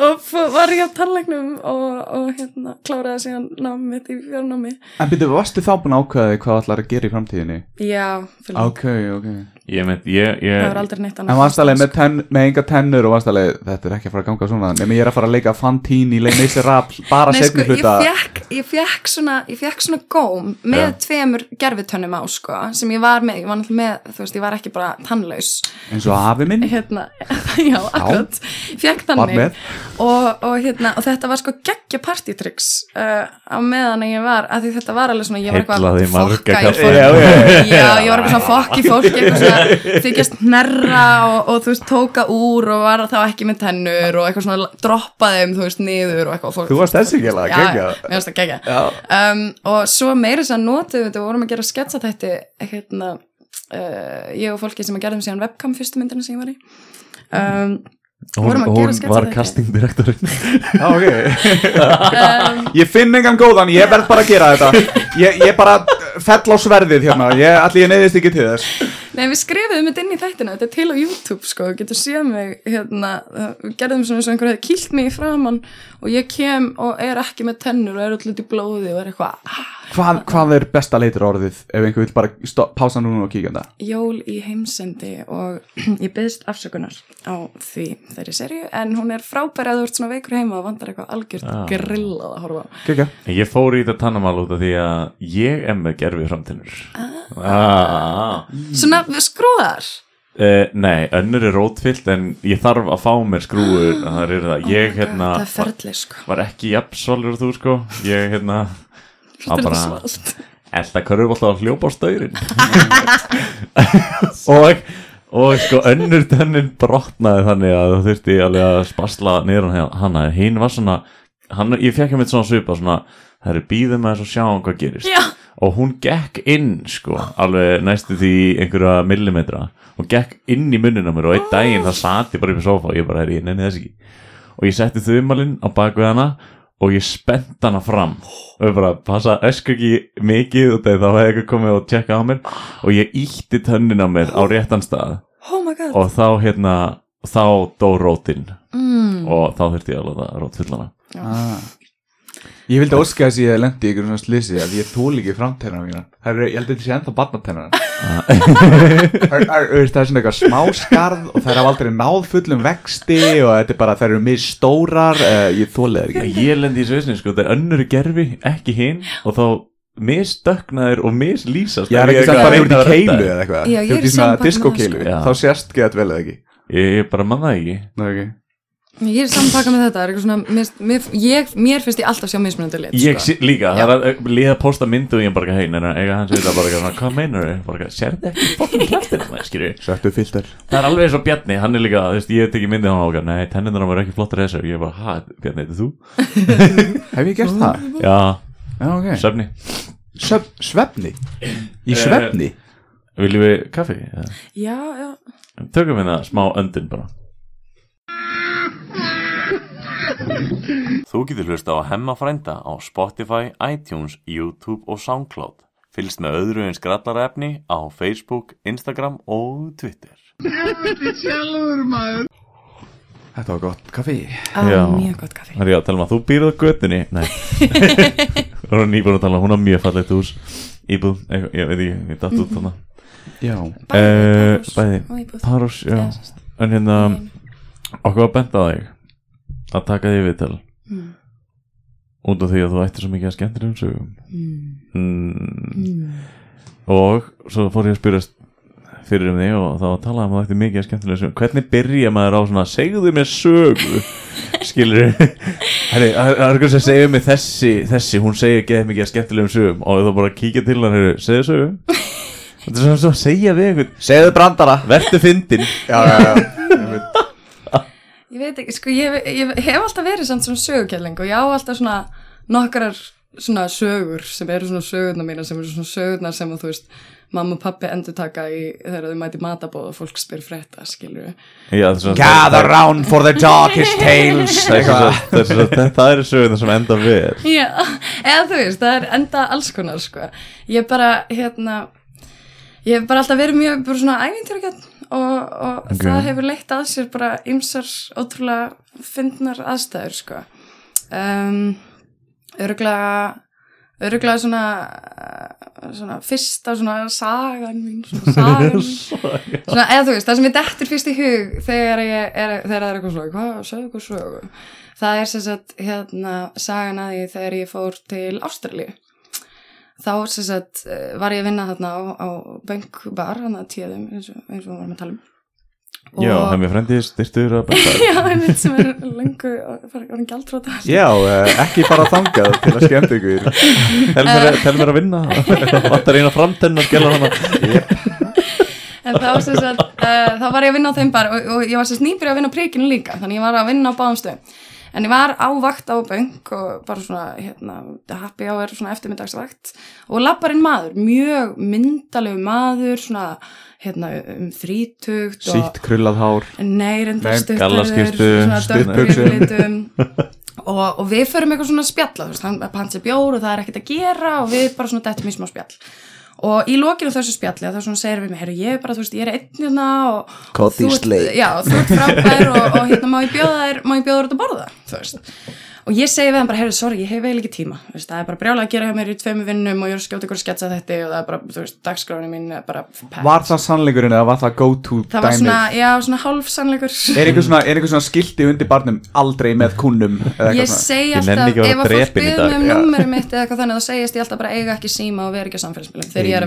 Og var ég á tannleiknum og, og hérna kláraði síðan námið mitt í fjárnámi En byrju, varstu þá búin þig hvað ætlar að gera í framtíðinni? Já, fyrir Ok, ok Ég mynd, ég, ég það var aldrei neitt annað En varst alveg með, tenn, með enga tennur og varst alveg, þetta er ekki að fara að ganga svona. Nefnir ég er að fara að leika Fantine í leik Miserable bara Nei, sko, setni ég hluta fekk, ég fekk svona, ég fekk svona góm með Já. tveimur gerfitönnum á, sko, sem ég var með, ég var náttúrulega með, þú veist, ég var ekki bara tannlaus, eins og afi minn? Hérna, já, akkurat, fekk Var þannig. Með. og, og hérna, og þetta var sko geggja partytricks uh, á meðan ég var, að því þetta var alveg svona, ég var eitthvað fokka í fólk, Já, já, já, ég var eitthvað svona fokk í fólk, eitthvað svona, þykjast hnerra og, og þú veist, tóka úr og var þá ekki með tennur og eitthvað svona droppaði um, þú veist, niður og eitthvað. Fólk Þú varst þessi ekki alveg, Já, gegja mér finnst það gegja. Um, og svo meira þess að notuðu þetta við vorum að gera sketsatætti hérna, uh, ég og fólki sem að gerðum síðan webcam fyrstu myndina sem ég var í. Um, Hún, vorum að gera hún sketsa var castingdirektorinn Já, ok. Um, Ég finn engan góðan, ég verð bara að gera þetta. Ég, ég bara fell á sverðið hérna. Ég, allir ég neyðist ekki til þess. Nei, við skrifuðum þetta inn í þættina, þetta er til á YouTube sko, þú getur séð mig hérna, við gerðum svona eins og einhver hefði kýlt mig í framann og ég kem og er ekki með tennur og er alltaf í blóði og er eitthvað ah, Hvað, hvað er besta leitur orðið ef einhver vil bara stop, pása núna og kíkja um það? jól í heimsendi og ég byggðist afsökunar á því þeirri serju en hún er frábæri að þú ert svona veikur heima og vandar eitthvað algjört Ah. grillað að horfa Ég fór í þetta tannamál út af því að ég er með gerfi framtennur ah. Svona skrúðar? Uh, nei, önnur er rótfyllt en ég þarf að fá mér skrúur það er það, ég hérna Það er ferli sko. var ekki jafnsvalur þú sko. Ég hérna er bara- elda körfubólta og hljópa á staurin og, og sko önnur tennin brotnaði þannig að þú þurfti alveg að spasla niður hann hana. Hinn var svona, hann, ég fekk hann með svona svipa svona, það eru býðum að þess að sjá hvað gerist. Já, og hún gekk inn sko, alveg næstu því einhverja millimetra. Og gekk inn í munnina mér og einn daginn það sat ég bara upp í sofa og ég bara er ég nenni þess ekki. Og ég setti þumalinn á bakvið hana og ég spennt hana fram. Og ég bara passa ösku ekki mikið og þá hefði eitthvað komið og tjekka á mér. Og ég ítti tönnin á mér á réttan stað. Oh my god. Og þá hérna þá dó rótin. Mm. og þá þurfti ég að láta rótfullana ah. Ég vildi óska þess að ég lendi í ykkur svona slisi að ég þól ekki framtennar mína Það er, ég held að þetta sé ennþá barnatennar Það er- er er svona eitthvað smáskarð og þær hafa aldrei náð fullum vexti og þetta er bara, þær eru mjög stórar uh, ég þólið þær ekki. Ég lendi í þessu sko, það er önnur gerfi, ekki hinn og þá misstöknaðir og misslýsast Ég er ekki samt bara yfir í keilu eða eitthvað? Er í svona diskokeilu, það, sko. þá sést gett vel eða ekki. Ég, bara manna það ekki Ég er samanpaka með þetta, er svona mér, mér, ég, mér finnst ég alltaf sjá mismunandi lit Ég sko. líka, það er að liða að posta myndu og ég bara hei, neina, eiga hans við það bara hvað meinar þau? Bara eitthvað, sérðu ekki fokkin skilju Settu filter Það er alveg eins og Bjarni, hann er líka, þú veist, ég hef tekið myndið á hann ákveð, nei, tenninar hann var ekki flottar þessu, ég er bara, ha, Bjarni, þetta er þú? Hef ég gert það? Já, Já, ok söfni Söf, Svefni? Í Eh, svefni? Viljum við kaffi? Já, já Tökum við það smá öndun bara Þú getur hlusta á Hemma frænda á Spotify, iTunes, YouTube og Soundcloud. Fylgst með öðru en skrallarefni á Facebook, Instagram og Twitter. Sjálfur maður Þetta var gott kaffi. Á, Já. mjög gott kaffi. Það er ég að tala um að þú býrð á götunni. Nei. Hún er nýbúin að tala, hún har mjög fallegt hús. Íbúð, eitthvað, ég veit ekki, ég datt út þannig Já, Eh, bæði. og íbúð. Parós, já. En hérna, okkur var bent á þig Að taka því viðtal. Mm. Út af því að þú ættir svo mikið að skemmtilegum sögum. Mm. mm. Mm. Og svo fór ég að spyrjast fyrir um þig og þá að tala um ætti mikið að skemmtilegum sögum. Hvernig byrja maður á svona Segðu mér sögu Skilur það er eitthvað sem segir mig þessi Þessi, hún segir ekki mikið að skemmtilegum sögum. Og þú bara kíkja til hann, herri, segðu sögu Þetta er svona svo að segja við einhvern. Segðu brandara. Vertu fyndin Já, já, já Ég veit ekki, sko, ég, ég hef alltaf verið samt svona sögukælling og ég á alltaf svona nokkrar svona sögur sem eru svona sögurnar mína sem eru svona sögurnar sem að þú veist mamma og pappi endur taka í þegar þau mæti matabóð og fólk spyr frétta, skilur við. Já, það er svona- Gather round for the darkest tales Það er er eru sögurnar sem enda vel Já, eða þú veist, það er enda alls konar, sko. Ég bara, hérna, ég hef bara alltaf verið mjög bara svona ævintýragjarn og, og Ok. það hefur leitt að sér bara ymsar ótrúlega fyndnar aðstæður, sko. Um, öruglega, öruglega svona, uh, svona fyrsta svona sagan mín, svona sagan. Svona, eða þú veist, það sem ég dettur fyrst í hug þegar ég er, þegar það er eitthvað svona, hvað, segðu eitthvað sögu. Það er sem sagt, hérna, sagan að því þegar ég fór til Ástralíu. Þá sagt eh, var ég að vinna þarna á, á bankbar, hann að tíðum, eins og, eins og við varum að tala um. Já, það er mér frendið styrtur að benda Já, einmitt sem er lengu, var hann gjaldróta. Já, eh, ekki bara þangað til að skemmt ykkur Tel mér, tel mér að vinna Vantar eina framtenn að skella hana En þá sem sagt, uh, þá var ég að vinna á þeim bar og, og ég var nýbyrja að vinna á príkinu líka, þannig ég var að vinna á báðum stöðum. En ég var á vakt á bönk og bara svona, hérna, happy hour, svona eftirmyndagsvakt og lapparinn maður, mjög myndalegu maður, svona, hérna, um þrítugt og... Sítt krullað hár. Nei, stuttarður, dökkjurlitum og, og við förum eitthvað svona að spjalla, þú veist, hann pansi bjór og það er ekkert að gera og við bara svona dettum í smá spjall og í lokinu þessu spjalli þá svona segir við mig, herru, ég er bara, þú veist, ég er einn hérna og þú ert-. Já, þú ert frábær og, og hérna má ég bjóða þér, má ég bjóða þér út að borða, þú veist og ég segi við hann bara, herru, sorry, ég hef eiginlega ekki tíma. Þú veist, það er bara brjálega að gera hjá mér í tveimu vinnum og ég er að skjóta ykkur að sketsa þetta og það er bara, þú veist, dagskráinu mín er bara packed. Var það sannleikurinn eða var það go to það var dæmið? svona, já, svona hálf sannleikur. Er einhver svona, er einhver svona skilti undir barnum aldrei með kunnum eða Ég segi Ég alltaf, vera ef að fólk drepinn í byrð dag. mig um Já. númerum mitt eða eitthvað þannig þá segist ég alltaf bara eiga ekki síma og vera ekki á samfélagsmiðlum þegar ég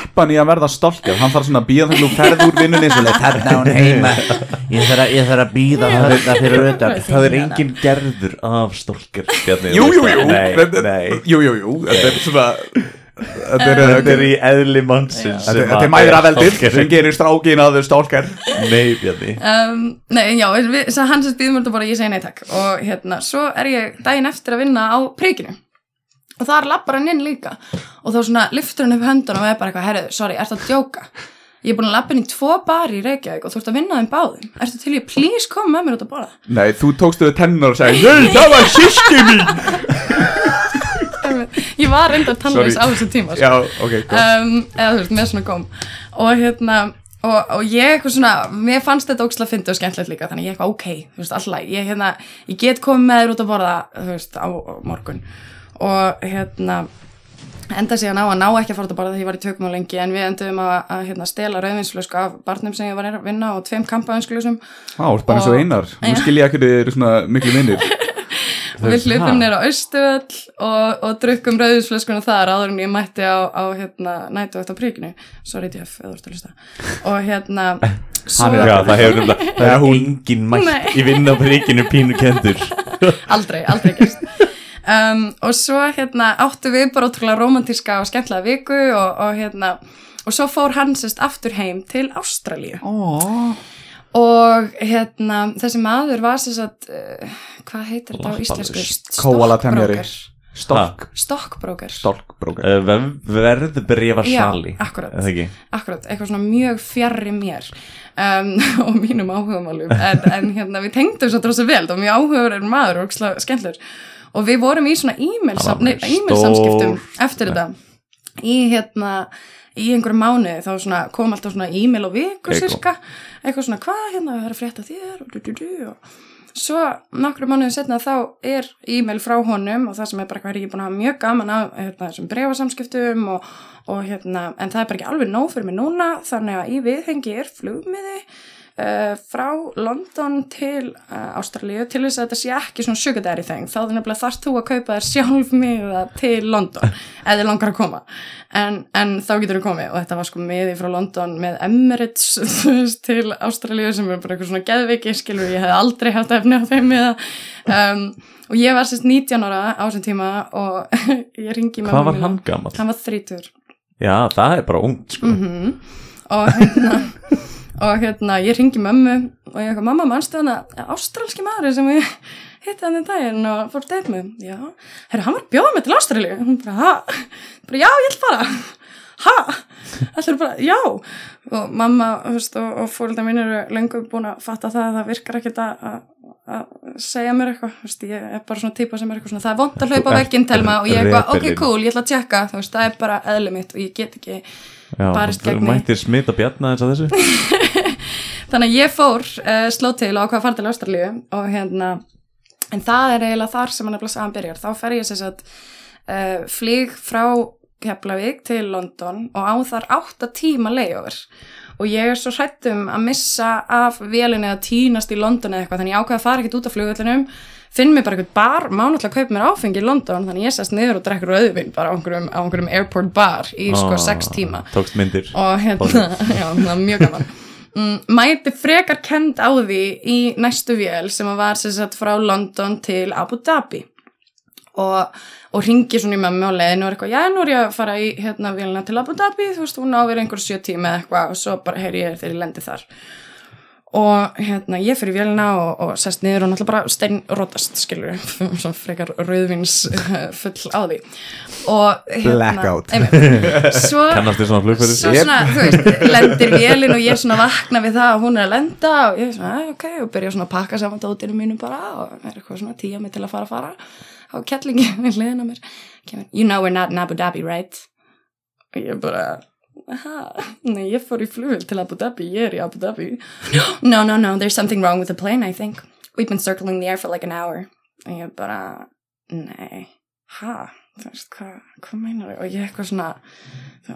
er er er ekki í að preppa hann í að verða stolkað Hann þarf svona að býða þegar þú ferð úr vinnunni. Hérna hún heima. Ég þarf að, að býða þarna fyrir utan. Það er engin gerður af stólker Bjarni, Jú, jú, veist jú. Það. Nei, Þetta- nei. Jú, jú, jú. Þetta er svona Þetta er, er í eðli mannsins Þetta er mæðra veldið stalker. sem gerir strákin að þau stálkar Nei, Bjarni. Um, nei, já, sem býðum þetta bara ég segi nei takk. Og hérna, svo er ég daginn eftir að vinna á príkinu og þar lappar hann inn líka. Og þá svona lyftur hann upp höndunum og er bara eitthvað, herru, sorry, ertu að djóka? Ég er búin að lappa inn í tvo bari í Reykjavík og þú ert að vinna þeim báðum. Ertu til ég, please, koma með mér út að borða? Nei, þú tókstu við tennar og sagði Nei, það var sýski mín. Ég var reyndar tannleis á þessu tíma sko. Já, ok, gott. Um, eða þú veist, með svona góm. Og hérna og, og ég eitthvað svona, mér fannst þetta ókslega fyndi og skemmtilegt líka, þannig ég eitthvað ok þú veist, alltaf, ég hérna, ég get komið með þér út að borða, þú veist, á, á morgun og hérna enda síðan á að ná ekki að fara að borða því ég var í tökum á lengi en við endum að, að hérna, stela rauðvinslösku af barnum sem ég var að vinna og tveim kampaðinsklusum Á, þú bara eins og einar. Nú Já. skil ég ekki þið eru svona miklu vinnir við hlupum nýra á Östuöll og, og drukkum rauðisflöskuna þar áður en ég mætti á, á hérna, nætu eftir príkinu sorry Jeff, eða þú ert að hlusta. Og hérna svo, er- Já, það hefur nefnilega Það er hún. engin mætt í vinna á príkinu pínu kendur aldrei, aldrei gerst um, og svo hérna áttu við bara ótrúlega romantíska og skemmtilega viku og, og hérna og svo fór hann sérst aftur heim til Ástralíu. Ó, og hérna þessi maður var sérst að uh, hvað heitir þetta á íslensku? Stockbroker. stálk Stockbroker Stálkbrókar Eh, Verðbrefa sali Já, akkurat. Er það ekki? akkurat, eitthvað svona mjög fjarrri mér um, og mínum áhugamálum. En, en hérna við tengdum svo það var mjög áhugaverður maður og skemmtlur og við vorum í svona e-mail sam- nei, e-mail samskiptum stór- eftir þetta. Í hérna í einhverju mánuði þá svona kom alltaf svona e-mail á viku Ego. sirka. Eitthvað svona hvað hérna það er að frétta þér og du du du og svo nokkru mánuði setna þá er e-mail frá honum og það sem er bara hvað er ég búin að hafa mjög gaman af hérna, þessum brefasamskiptum og, og hérna en það er bara ekki alveg nóg fyrir mig núna þannig að í viðhengi er flugmiði frá London til uh, Ástralíu til þess að þetta sé ekki svona daddy thing þá þarft þú að kaupa þér sjálf miða til London eða þið langar að koma en, en þá getur þú komið og þetta var sko miði frá London með Emirates veist, til Ástralíu sem er bara eitthvað svona geðviki skilur ég hef aldrei haft efni á þeim miða um, og ég var sérst 19 ára á þessum tíma og ég ringi Hvað var hann gamall? Hann var 30 Já, það er bara ungt sko Mhm. og hérna og hérna ég ringi mömmu og ég eitthvað, mamma mannstu hann að ástralski maður sem ég hitti hann í daginn og fór deit með? Já, herru, hann var að bjóða mig til Ástralíu. Hún bara, ha, bara, já, ég ætla bara ha, ætla bara, já. Og mamma, veist, og, og fórölda mín eru lengur búin að fatta það að það virkar ekkit að að- að segja mér eitthvað, ég er bara svona típa sem er eitthvað svona, það er vond að hlaupa vekkinn telma og ég er eitthvað, ok, cool, ég ætla að tjekka, þú veist, það er bara eðli mitt og ég get ekki Já, barist gegn því. mættir smita bjarna eins að þessu. Þannig að ég fór uh, sló til á hvað fara til Ástralíu og hérna en það er eiginlega þar sem hann er sagan byrjar. Þá fer ég sér satt uh, flýg frá Keflavík til London og á þar 8 tíma layover og ég er svo hrættum að missa af vélinni að týnast í London eða eitthvað þannig ég ákveða að fara ekkert út af flugvöllinum finn mér bara eitthvað bar, má náttúrulega kaupa mér áfengi í London þannig ég sest niður og drekkur auðvinn bara á einhverjum, á einhverjum airport bar í sko Ah, 6 tíma. Tókst myndir. Og hérna, já, það var mjög gaman. Mm, mæti frekar kend á því í næstu vél sem var sem sagt frá London til Abu Dhabi og, og ringi svona í mömmu á leiðinu og er eitthvað, já, nú er ég að fara í hérna vélina til Abu Dhabi, þú veist, hún á verið einhver sjö tíma eða eitthvað og svo bara heyri ég þegar ég lendi þar. Og hérna, ég fyrir vélina og, og sest niður og náttúrulega bara steinrótast skilur, svona frekar rauðvins full á því. Og hérna, Blackout. svo Kannast þér svona flugferðis svo svona, þú veist, lendir vélinn og ég svona vakna við það að hún er að lenda og ég er svona, "Æ, ok, og byrja svona að pakka saman dótinu mínu bara og er eitthvað svona tíja mig til að fara að fara og kettlingi við hliðina á mér kemur, you know we're not in Abu Dhabi, right? og ég bara aha, nei, ég fór í flugvel til Abu Dhabi, ég er í Abu Dhabi. No, no, no, there's something wrong with the plane, I think. We've been circling the air for like an hour. Og ég bara, nei. Ha, þú veist, hvað hvað meinar og ég eitthvað svona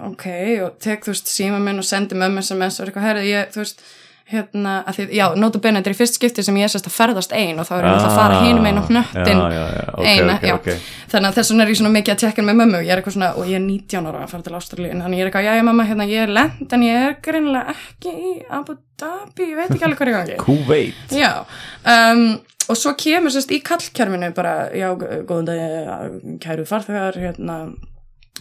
ok, og tek, þú veist, síma minn og sendi mömmu SMS og er eitthvað, herrið, ég, þú veist hérna, að því, já, nota bene þetta er í fyrst skipti sem ég er sérst að ferðast ein og þá er ég náttúrulega að fara hinum einn og hnöttin Ah, Já, já, já, ok, eina, ok, já. ok. Þannig að þess vegna er ég svona mikið að tjekka með mömmu ég er eitthvað svona, og ég er 19 ára að fara til Ástralíu þannig ég er eitthvað, já, já, mamma, hérna, ég er lent en ég er greinilega ekki í Abu Dhabi ég veit ekki alveg hvað er í gangi Kúveit. Já, um, og svo kemur sérst í kallkerfinu bara, já, góðan dag, kæru farþegar, hérna,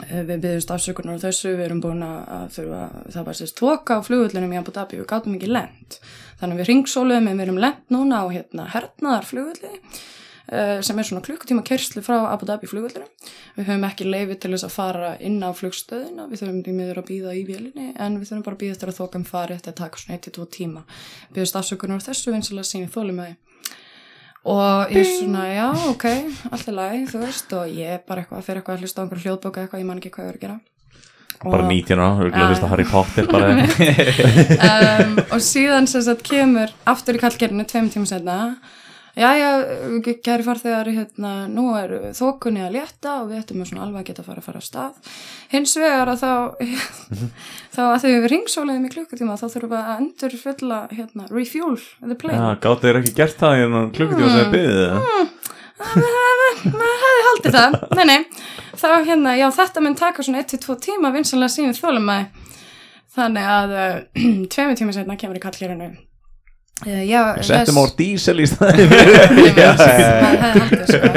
við byggjumst afsökunar á þessu, við erum búin að þurfa, það var sérst tóka á flugvöllunum í Abu Dhabi, við gátum ekki lent. Þannig að við ringsóluðum en við erum lent núna á hérna hernaðar flugvölli uh, sem er svona klukkutíma kerslu frá Abu Dhabi flugvöllunum. Við höfum ekki leifi til þess að fara inn á flugstöðina, við þurfum því miður að býða í vélinni en við þurfum bara að býða eftir að þokan fari eftir að taka svona 1-2 tíma. Byggjumst afsökunar á þessu vinsilega síni þólum með og ég er svona, já, ok alltaf læg, þú veist, og ég er bara eitthvað fyrir eitthvað að hlusta á einhverju hljóðbóka eitthvað, ég man ekki hvað ég er að gera. Bara Og- 19 ára, þú já. að Harry Potter bara. Um, og síðan sem sagt kemur aftur í kallgerinu tveim tíma setna já, já, kæri farþegar hérna, nú er þokunni að létta og við ættum svona alveg að geta að fara að fara af stað. Hins vegar að þá þá að þau við ringsóliðum í klukkutíma þá þurfum við að endur fulla hérna, refuel the plane. Já, gáttu þér ekki gert það í klukkutíma sem þið byggðið það maður hefði haldið það. Nei, nei, þá hérna, já þetta mun taka svona 1-2 tíma vinsanlega sínu þólum þannig að uh, tveimur tíma setna kemur í kallgerinu uh, já, Settum á dísel í staði sko.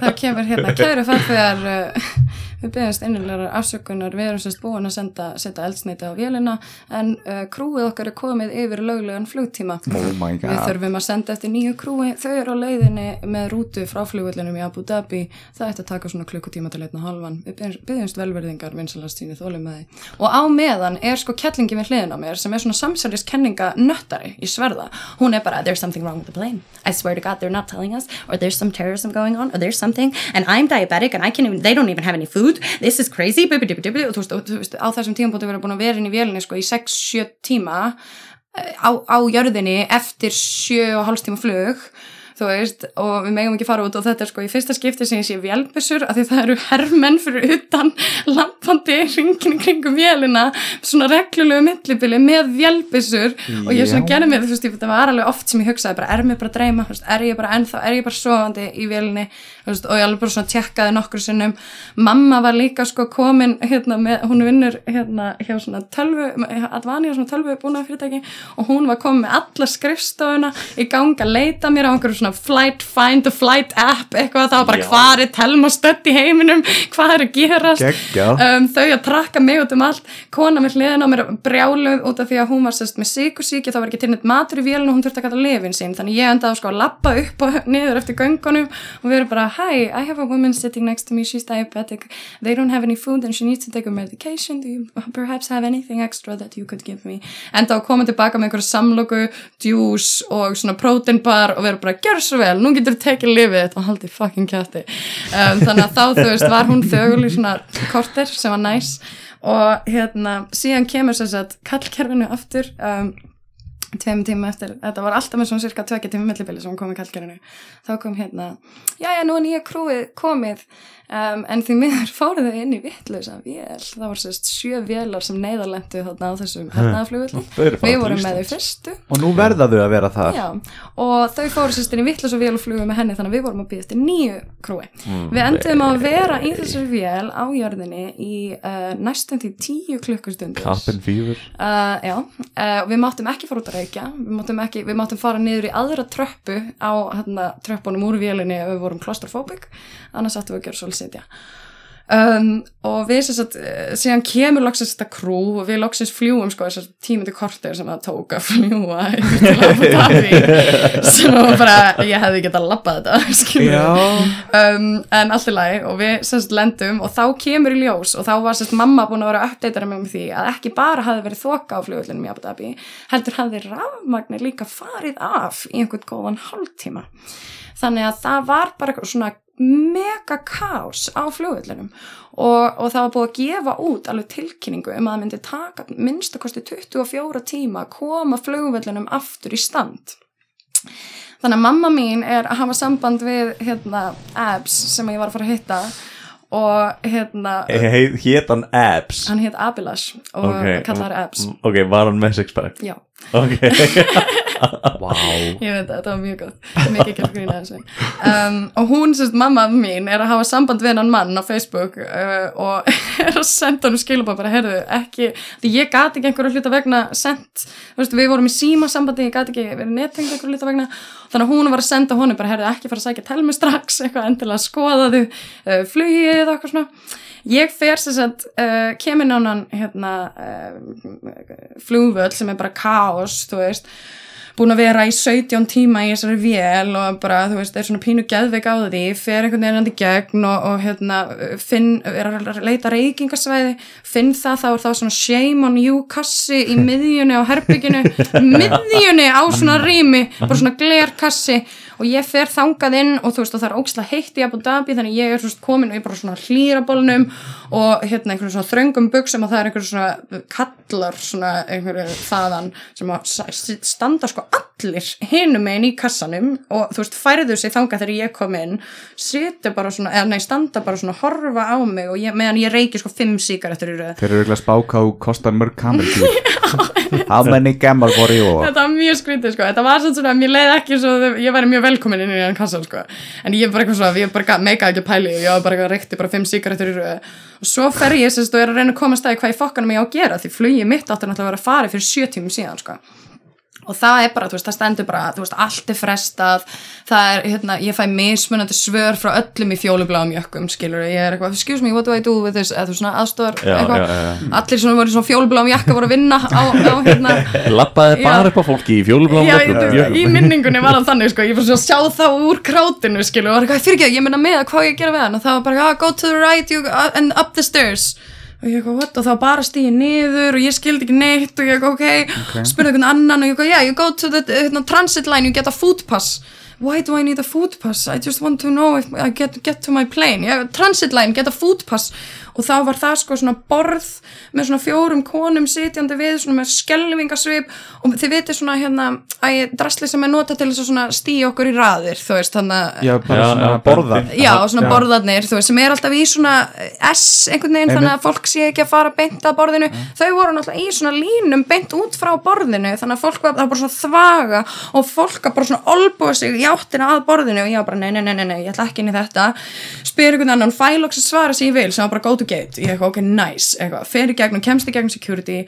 Það kemur hérna, kæru farþegar uh, við byggjumst innilegar afsökunar, við erum sérst búin að senda, setja eldsneiti á vélina en uh, krúið okkar er komið yfir löglegan flugtíma. Oh my Við þurfum að senda eftir nýju krúi, þau eru á leiðinni með rútu frá flugvöllunum í Abu Dhabi, það ætti að taka svona klukkutíma til einna halvan, við byggjumst velverðingar vinsalast síni þólum með því. Og á meðan er sko kettlingi við hliðin á mér sem er svona samsæliskenninga nöttari í sverða, hún er bara, there's something wrong with the plane, I swear to God they're not telling us, or there's some terrorism going on, or there's something, and I'm diabetic and I can't even, they don't even have any food, this is crazy, og þú veist, og þú veist, á þessum tímabóti verið búin að vera inn í vélinni sko í 6-7 tíma eh, á, á jörðinni eftir 7 og hálfs tíma flug þú veist, og við megum ekki fara út og þetta er sko. Í fyrsta skipti sem ég sé vélbissur af því það eru herrmenn fyrir utan lampandi ringin kringum vélina svona reglulegu millibili með vélbissur og ég svona gerði mér þú veist, það var alveg oft sem ég hugsaði bara, er mér bara að dreyma, er ég bara ennþá, er ég bara sofandi í vélinni? Veist, og ég alveg bara svona tjekkaði nokkur sinnum. Mamma var líka sko komin hérna með, hún vinnur hérna hjá svona tölvu, Advani og svona tölvu búna fyrirtæki og hún var komin með alla skrifstofuna í gang að leita mér á einhverju svona flight find a flight app eitthvað það var bara hvað er telma stödd í heiminum? Hvað er að gerast? Um, þau að trakka mig út um allt. Kona með hliðin á mér brjáluð út af því að hún var sérst með sikursíki það var ekki til neitt matur í vélinu og hún þurfti að kalla lifin sín. Þannig ég endaði sko að lappa upp og niður eftir göngunum og við erum bara hi, I have a woman sitting next to me she's diabetic, they don't have any food and she needs to take a medication. Do you perhaps have anything extra that you could give me? Enda að koma tilbaka með einhverju samloku djús og svona protein bar og erum bara, gjör svo vel, nú getur þú tekið lifið þitt og haldið fucking kjætti um, þannig að þá þú veist var hún þögul í svona korter sem var næs. Og hérna síðan kemur sem sagt kallkerfinu aftur um, tveim tíma eftir, þetta var alltaf með svona cirka tvekja tíma millibili sem kom í kallkerfinu. Þá kom hérna, já já nú er nýja krúið komið um, en því miður fóruð þau inn í vittlösa vél. Það var sérst sjö vélar sem neyðarlendu þarna á þessum bara við vorum með þau fyrstu. Og nú verða þau að vera þar. Já, og þau fóru sérst inn í vittlösa vél og flugu með henni þannig að við vorum að býða eftir nýju krúi. Við endum að vera í þessari vél á jörðinni í uh, næstum því tíu fever Uh, uh, við máttum ekki fara út að reykja, við máttum, ekki, við máttum fara niður í aðra tröppu á hérna, tröppunum úr vélinni ef við vorum claustrophobic, annars áttum við að gera svolítið sitja. Um, og við sem sagt, uh, síðan kemur loksins þetta krú og við loksins fljúum sko þessar tímandi kortir sem það tók að fljúa sem var bara, ég hefði getað labbað þetta, skilur Já, um, en allt í lagi og við semst lendum og þá kemur í ljós og þá var semst mamma búin að vera að uppdatera mig um því að ekki bara hafði verið þoka á flugullinum í Abu Dhabi heldur hafði rafmagnir líka farið af í einhvern góðan hálftíma þannig að það var bara svona mega kaos á flugullinum og, og það var búið að gefa út alveg tilkynningu um að það myndi taka minnst að kosti 24 tíma að koma flugullinum aftur í stand. Þannig að mamma mín er að hafa samband við hérna Abs sem ég var að fara að hitta og hérna Hét hann Abs? Hann heit Abilash og Ok, kallar Abs. Ok, var hann með sixpack? Já, Ok. Vá. Ég veit það, þetta var mjög gott. Mikið ekki að grína þessu. Um, og hún, sérst, mamma mín er að hafa samband við hennan mann á Facebook uh, og er að senda hann skilabá bara, heyrðu, ekki því ég gati ekki einhverju hluta vegna sendt, þú veist, við vorum í síma sambandi, ég gati ekki verið nettengt einhverju hluta vegna. Þannig að hún var að senda honum bara, heyrðu, ekki fara að sækja telmi strax, eitthvað endilega skoðaðu uh, flugið og eitthvað svona. Ég fer sem sagt, uh, kemur nánan hérna uh, flugvöll sem er bara kaos, þú veist búin að vera í 17 tíma í þessari vél og bara, þú veist, er svona pínu geðveik á því, fer einhvern veginn andi gegn og, og hérna, finn, er að leita reykingasvæði, finn það þá er þá svona shame on you kassi í miðjunni á herbygginu, miðjunni á svona rými, bara svona glerkassi og ég fer þangað inn og þú veist, og það er ógislega heitt í Abu Dhabi þannig ég er svona komin og ég er bara svona hlýrabólnum og hérna einhverjum svona þröngum buksum og það er einhverjum svona kallar svona einhverju þaðan sem standa sko allir hinum megin í kassanum og þú veist, færðu sig þangað þegar ég kom inn situr bara svona, eða nei, standa bara svona horfa á mig og ég, meðan ég reiki sko fimm sígarettur í röð. Þeir eru að spáka og kostar mörg kamerkjúr How many gammal for you? Þetta var mjög skrítið sko, þetta var svona, mér leiði ekki svo, ég væri mjög velkomin inn í hann kassan sko, en ég var eitthvað svona, ég bara meika ekki pæli, ég var bara reykti bara fimm sígarettur í röðu og svo fer ég sérst og er að reyna að koma að hvað í fokkanum ég á að gera því flugið mitt áttur náttúrulega að vera að fara fyrir sjö tímum síðan sko og það er bara, þú veist, það stendur bara veist, allt er frestað. Það er, hérna, ég fæ mismunandi svör frá öllum í fjólubláum jökkum, skilur ég er eitthvað, excuse me, what do I do with this? Eða þú svona aðstofar, Já, eitthvað. já, já, allir svona voru í svona fjólubláum jakka voru að vinna á, á hérna. Lappaði Já. bara upp á fólki í fjólubláum Já, jökkum. í minningunni var hann þannig sko, ég fyrir svona að sjá þá úr krátinu skilu, og var eitthvað, fyrir ekki, ég meina með hvað á ég að gera við hann og það var bara, ah, go to the right you, uh, and up the stairs og ég eitthvað, what, og var bara stíði niður og ég skildi ekki neitt og ég eitthvað, ok, okay. spurði einhvern annan og ég eitthvað, yeah, you go to the uh, transit line, you get a food pass. Why do I need a food pass? I just want to know if I get, get to my plane. Yeah, transit line, get a food pass og þá var það sko svona borð með svona fjórum konum sitjandi við svona með skelvingasvip og þið vitið svona hérna að drasli sem er notað til þess að svona stíja okkur í raðir þú veist þannig að Já, bara Já, svona já, borða. böndin. Já, svona borðarnir, þú veist, sem er alltaf í svona S einhvern veginn, þannig að fólk sé ekki að fara beint að borðinu, þau voru náttúrulega í svona línum beint út frá borðinu þannig að fólk var, bara svona þvaga og fólk var bara svona olbúa sig í áttina að borðinu. Og ég var bara, nei, nei, nei, nei, nei to gate ég eitthvað, ok, nice, eitthvað, fer í gegnum kemst í gegnum security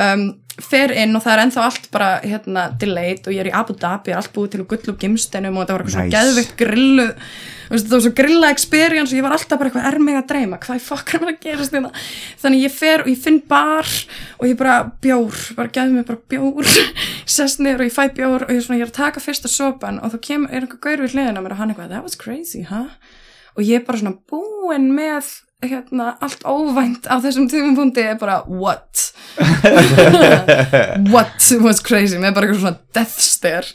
um, fer inn og það er ennþá allt bara hérna, delayed og ég er í Abu Dhabi, allt búið til úr gull og gimstenum og þetta var eitthvað svona Nice. geðvikt grillu Þú veist, það var svo grilla experience og ég var alltaf bara eitthvað er mig að dreyma, hvað fokk er mér að gerast þetta þannig ég fer og ég finn bar og ég bara bjór, bara gefði mig bara bjór sest niður og ég fæ bjór og ég, er svona, ég er að taka fyrsta sopan og þá kemur, er einhver gaur við hliðina mér og hann eitthvað, that was crazy, huh? og ég er bara svona búin með hérna, allt óvænt á þessum tímumpunkti er bara, what? what was crazy? Með bara eitthvað svona death stare.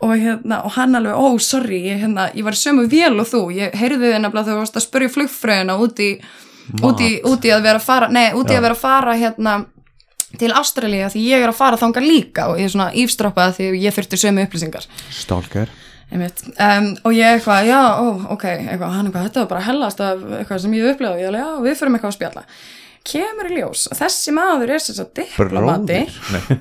Og, hérna, og hann alveg, ó, sorry ég, hérna, ég var í sömu vél og þú. Ég heyrði þið nefnilega þegar þú varst að spurja flugfröðina út í, út í, út í að vera að fara nei, út í að vera að fara hérna til Ástralía því ég er að fara þangað líka. Og ég er svona ífstroppaði því ég þurfti sömu upplýsingar. Einmitt. Um, og ég eitthvað, já, ó, ok eitthvað, hann eitthvað, þetta var bara hellast af eitthvað sem ég hef upplegað og ég alveg, já, við fyrir eitthvað að spjalla kemur í ljós að þessi maður er sem sagt diplomati.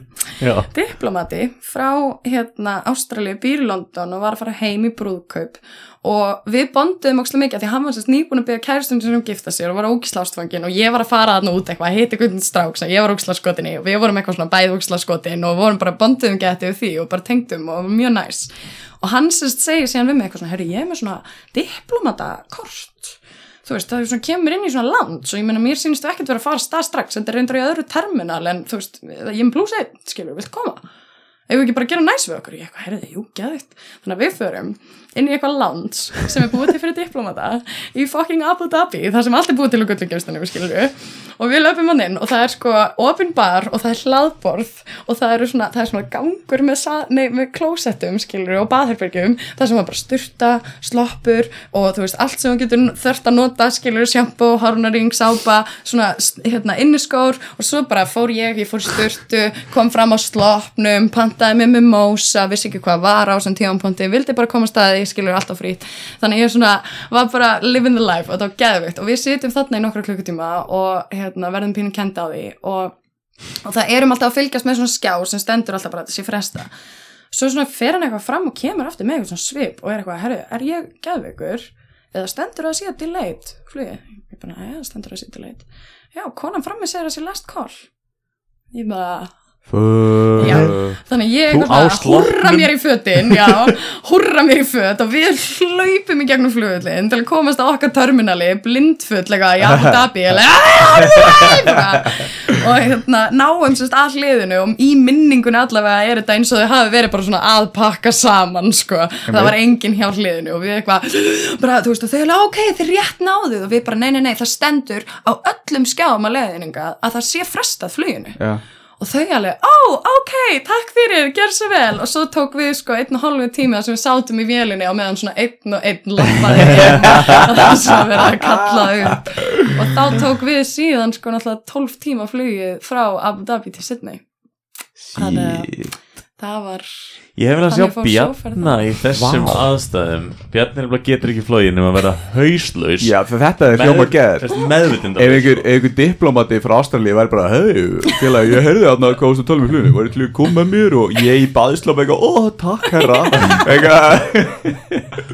Diplomati frá hérna Ástralíu, býr London og var að fara heim í brúðkaup. Og við bonduðum ókslega mikið af því að hann var sérst nýbúin að byggja kærustum sem um gifta sér og var óksla ástfangin og ég var að fara þarna út eitthvað, heiti guðin strák sem ég var óksla skotin í og við vorum eitthvað svona bæð óksla skotin og vorum bara bonduðum getið því og bara tengdum og mjög næs. Og hann sérst segir síðan við mig eitthvað svona, þú veist, það er svona kemur inn í svona land svo ég meina, mér sýnist þú ekkert vera að fara stað strax þetta er reyndar í öðru terminal en þú veist, ég er pluss einn, skilur, vilt koma? Ef við ekki bara gera næs við okkur? Ég eitthvað, herriði, jú, geðvitt þannig að við förum inn í eitthvað lounge sem er búið til fyrir diplomata í fucking Abu Dhabi, það sem allt er búið til skilur við og við löpum hann inn og það er sko opin bar og það er hlaðborð og það, svona, það er svona gangur með, nei, með klósettum, skilur og baðherbergjum það sem var bara styrta, sloppur og þú veist, allt sem hún getur þörft að nota skilur sjampo, hárnaring, sápa svona, hérna, inniskór og svo bara fór ég, ég fór styrtu kom fram á sloppnum, pantaði með mósa, vissi ekki hvað var á sem tíðanponti, vildi bara koma að staði, skilur alltaf frýtt, þannig ég svona var bara living the life og þetta var geðvikt og við sitjum þarna í nokkra klukkutíma og hérna, verðum pínu kenda á því og, og það erum alltaf að fylgjast með svona skjá sem stendur alltaf bara að sé fresta svo svona fer hann eitthvað fram og kemur aftur með eitthvað svona svip og er eitthvað, herru, er ég geðveikur? Eða stendur það að sé delayed? Flugi, ég bara, já, stendur það að sé delayed. Já, konan frammi segir að sé last call. Ég bara Já, þannig að ég svona húrra sloppnum. mér í fötin já, húrra mér í föt og við hlaupum í gegnum flugullin til að komast á okkar terminali blindfullega í Abu Dhabi "Ah, og hérna náum sérst að hliðinu og í minningunni allavega er þetta eins og þau hafi verið bara svona að pakka saman sko, það var enginn hjá hliðinu og við eitthvað, bara þú veist og þau er ok, þið rétt náðu og við bara nei, nei, nei, það stendur á öllum skjáum að leiðninga að það sé frestað fluginu. Já, og þau alveg, ó, ok, takk fyrir, gerð svo vel. Og svo tók við sko einn og hálfu tíma sem við sátum í vélinni og meðan svona einn og einn lappaði og það var svona verið að kalla upp. Og þá tók við síðan sko náttúrulega 12 tíma flugið frá Abu Dhabi til Sydney. Þannig að það var Ég hef vel að sjá Bjarna í þessum Vá. aðstæðum. Bjarni nefnilega getur ekki flógin um að vera hauslaus. Já þetta er hljóma Meðvitund Ef einhver, einhver diplomati frá Ástralíu væri bara Hei, félag, ég heyrði þarna hvað að tala með fluginu Væri til að koma með mér og ég í baðislam eitthvað Ó, takk herra.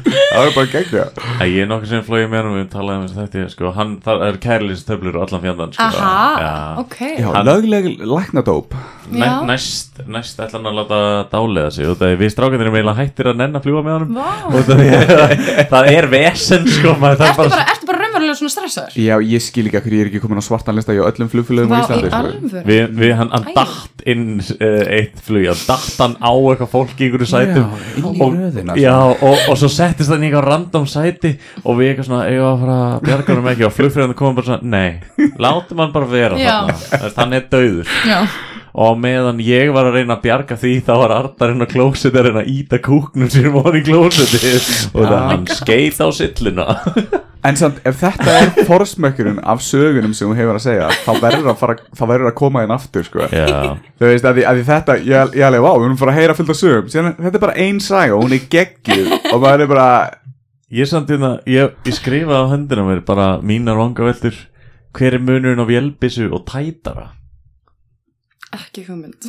Það var bara gegn það Ég er nokkuð sem með hann og við talaðum um þetta sko, hann, Það er kærlýstöflur og allan fjandan sko. aha, Já. ok. Já, Hann- lögleg læknadóp. Næst, næst ætla hann að láta dálega sig og er við strákanir erum eiginlega hættir að nenn að fljúa með honum. Og það er, það er vesen sko maður Ertu bara, ertu bara raunverulega svona stressaður? Já, ég skil ekki að hverju ég er ekki komin á svartan lista hjá öllum Vá, í Íslandi sko. Við, við, hann, hann Æ. datt inn uh, eitt flug, hann datt hann á eitthvað fólk í einhverju sætum Já, í og, röðina, sko. já, og, og svo settist hann í eitthvað random sæti og við eitthvað svona, við að fara að bjarga hann ekki? Og flugfræðan komum bara svona, nei, látum hann bara vera þarna, Þú veist, hann er dauður. Já, og meðan ég var að reyna að bjarga því þá var Arnar inn á klóseti að reyna að íta kúknum sínum ofan í klóseti og það hann skeit á silluna. En samt, ef þetta er forsmökkurinn af sögunum sem hún hefur að segja þá verður að, fara, þá verður að koma inn aftur sko. Þú veist, að því, að því þetta, ég, ég alveg, vá, við erum fara að heyra fullt af sögum. Síðan, þetta er bara ein saga og hún er geggjuð. Og maður er bara, ég samt hérna ég, ég skrifaði á höndina mér bara mínar vangaveltur. Hver er munurinn á vélbissu og tætara ekki hugmynd.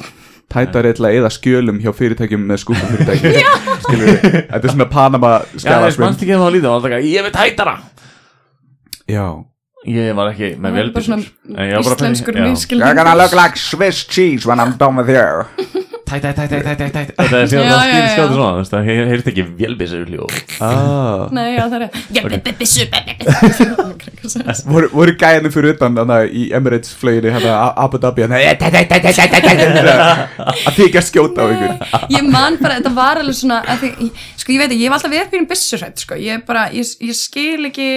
Tætari til að eða skjölum hjá fyrirtækjum með skúpufyrirtækjum Skilur við, þetta er svona Panama ekki, ég veit tætara. Já. Ég var ekki með að íslenskur finna- já. miskilningur like Swiss cheese when I'm done with you Tæ, tæ, tæ, tæ, tæ, tæ, tæ Þetta er síðan það já. skjáði svona þú veist, Það he- heyrist ekki vélbissur hljó ah. Nei, já, það er bissu voru, gæðinu fyrir utan þannig að í Emirates flöginni hérna Abu Dhabi hérna, að þykja skjóta á ykkur Ég man bara, þetta var alveg svona að því, Sko, ég veit ekki, ég hef alltaf verið fyrir bissurætt Sko, ég bara, ég, ég skil ekki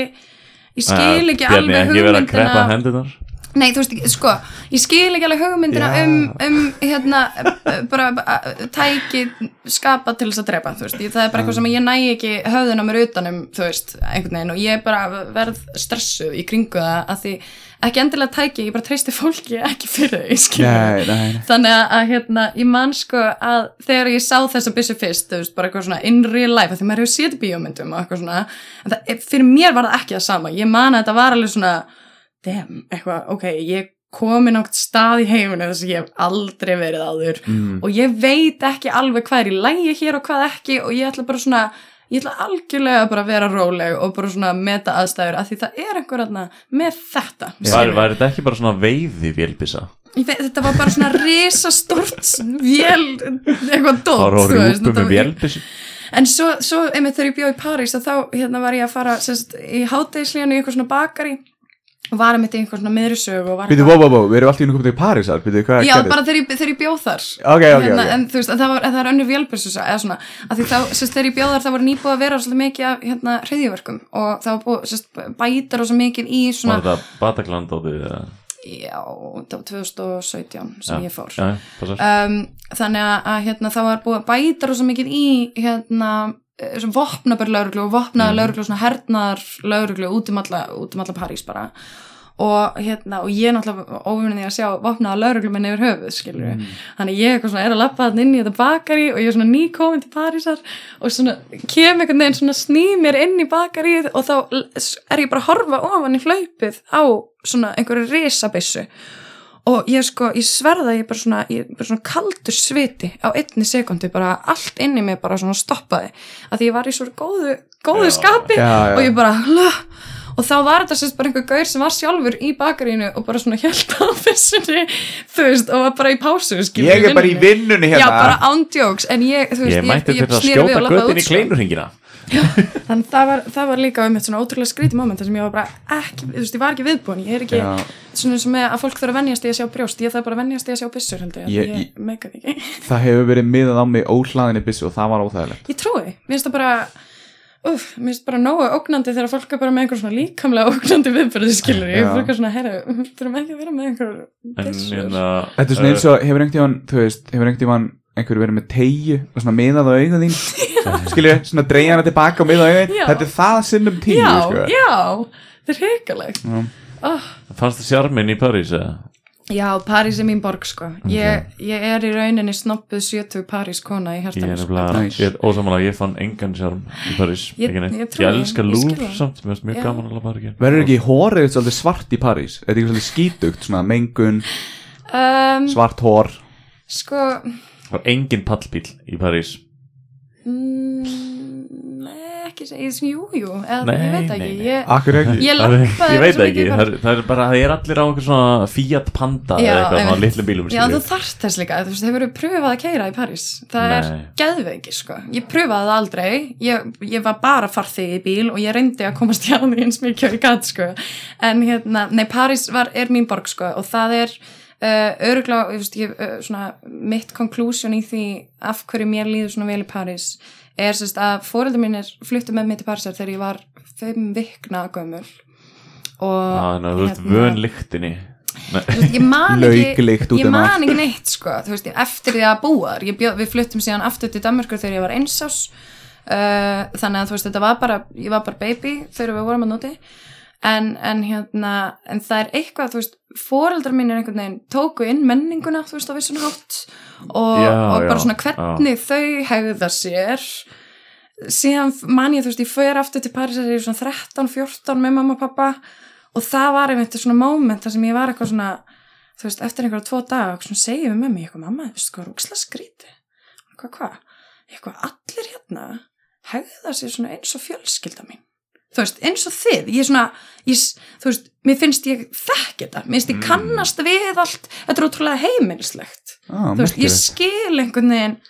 Ég skil ekki alveg ekki að hugmyndina hendunar Nei, þú veist, sko, ég skil ekki alveg hugmyndina Já. um, um, hérna, bara tæki skapa til þess að drepa, þú veist, það er bara eitthvað sem ég næ ekki höfðun á mér utanum, þú veist, einhvern veginn. Og ég bara verð stressuð í kringu það að því ekki endilega tæki, ég bara treysti fólki ekki fyrir nei, nei. þannig að, að hérna, ég man sko að þegar ég sá þessa byssu fyrst þú veist, bara eitthvað svona in real life því maður hefur séð bíómyndum og eitthvað svona en það, fyrir mér var það ekki það sama. Ég man að þetta var alveg svona damn, eitthvað, ok, ég komin átt stað í heiminu þess að ég hef aldrei verið áður. Og ég veit ekki alveg hvað er í lægi hér og hvað ekki og ég ætla bara svona ég ætla algjörlega bara að vera róleg og bara svona meta aðstæður af því það er einhver aðna með þetta Var, var þetta ekki bara svona veiði veit, þetta var bara svona risastort vél, eitthvað dót Það veist, úpum þetta með var- vélbissu En svo, svo einmitt þegar ég bjóð í París að þá hérna var ég að fara sérst, í hátegislíðan í eitthvað svona bakari og var einmitt í eitthvað svona og var Býtu, wow, wow, wow, við erum alltaf inn og komið til Parísar Býtu, hvað Já, gerðist? bara þegar ég, þegar ég bjóð þar Ok, ok, hérna, ok En þú veist, en það, var, en það er önnur vélbissu eða svona, að því þá, sérst, þegar ég bjóð þar það var nýbúið að vera svolítið mikið af hérna hreðjuverkum og það var búið, sérst, bætar og svo mikið í Var svona, þetta Bataclan dótið? eða? já, það var 2017 sem Já, ég fór Já, passar um, þannig að, að hérna, það var búið að bæta rosa mikið í hérna, vopnabur lauruglu og vopnaða Mm. lauruglu, svona hernaðar lauruglu út um alla, út um alla París bara og hérna, og ég er náttúrulega óvinnið að sjá vopnaða lauruglu minn yfir höfuð skilur Mm. þannig ég eitthvað svona er að lappa þann inn í þetta bakari og ég er svona nýkomin til Parísar og svona kem einhvern veginn svona sný mér inn í bakarið og þá er ég bara að horfa ofan í hlaupið á svona einhverju risabissu og ég sko, ég sverða ég bara svona, ég bara svona kaldur sviti á einni sekundi, bara allt inn í mig bara svona stoppaði, að því ég var í svo góðu, góðu Já. skapi Já, já. og ég bara, "Lah." og þá var þetta sérst bara einhver gaur sem var sjálfur í bakarínu og bara svona hjælt á þessunni, þú veist, og var bara í pásu, skilur Ég er bara í vinnunni Já, hérna bara ándjóks, en ég, þú veist, Ég mætti til að sneri við skjóta og labbaði göttin í út, kleinurhingina Þannig það var, það var líka um eitt svona ótrúlega skrítið moment þar sem ég var bara ekki, þú veist, ég var ekki viðbúin, ég er ekki Já. svona sem með að fólk þurfa að venjast í að sjá brjóst, ég þarf bara að venjast í að sjá byssur heldur, ég, Ég- ég, meika því ekki. Það hefur verið miðað á mig óhlaðinni byssu og það var óþægilegt Ég trúi, mér finnst það bara, uff, mér finnst bara nógu ógnandi þegar fólk er bara með einhver svona líkamlega ógnandi viðbyrði skilur, ég Já. fólk svona, herru, þurfum ekki að vera með einhver hérna Þetta er svona eins og hefur einhvern tímann, einhverju verið með tegju og svona miðað á augun þín skilju, svona dreigja hana tilbaka og miðað á augun Já. þetta er það sinnum tíu Já, sko. já, það er hrikalegt. Já. Oh. Fannst það sjarminn í París eða? Já, París er mín borg sko, ég, ég er í rauninni snoppuð 70 París kona í Ég hærtan er sko. nefnilega, Nice. ég er ég fann engan sjarm í París Ég- ég Ég, trúi því, elska ég skil Louvre það. samt, mér finnst mjög Já. gaman að lafa ekki verður ekki hórið svolítið svart í París er þetta ekki svolítið skítugt, svona mengun um, svart hór Sko, Það var engin pallbíl í París mm, ekki segja, ég, jú, jú eða, Nei, ég veit nei, ekki nei. ég, Akkur ekki ég lappaði Ég veit svo það ekki, mikið það er, það er bara, það er allir á einhver svona Fiat Panda Já, eða eitthvað svona einmitt. litlum bílum Já, þú skilur. þarft þess líka, þú veist, hefur við pröfað að keira í París Það er Nei. geðveiki, sko Ég pröfaði það aldrei, ég, ég var bara farþegi í bíl og ég reyndi að komast hjá því eins mikið og ég gat, sko En hérna, nei, París var, er mín borg, sko og það er öruglega, ég veist, ég, uh, svona mitt conclusion í því af hverju mér líður svona vel í París er sérst að fóreldur mínir fluttu með mig til Parísar þegar ég var fimm vikna gömul. Og þú ert hérna- Þú veist, ég man ekki, ég um man ekki neitt sko, þú veist, eftir því að búa bjó, við fluttum síðan aftur til Danmörkur þegar ég var einsás uh, þannig að þú veist, þetta var bara ég var bara baby þegar við vorum að noti en, en hérna en það er eitthvað, þú veist, foreldrar mínir einhvern veginn tóku inn menninguna þú veist, á vissun hátt. Og, Já, og bara já, svona hvernig þau hegða sér. Síðan man ég, þú veist, ég fyrir aftur til Parísar þegar ég er svona 13-14 með mamma og pappa og það var einmitt svona moment þar sem ég var eitthvað svona þú veist, eftir einhverja tvo daga og svona segjum við með mig eitthvað, mamma, þú veist, hvað er úksla skríti hvað, hvað, eitthvað allir hérna hegða sér svona eins og fjölskylda mín þú veist, eins og þið, ég er svona ég, þú veist, mér finnst ég þekk þetta. Mér finnst ég kannast við allt. Þetta er ótrúlega heimilislegt. Ah, þú veist, ég skil einhvern veginn.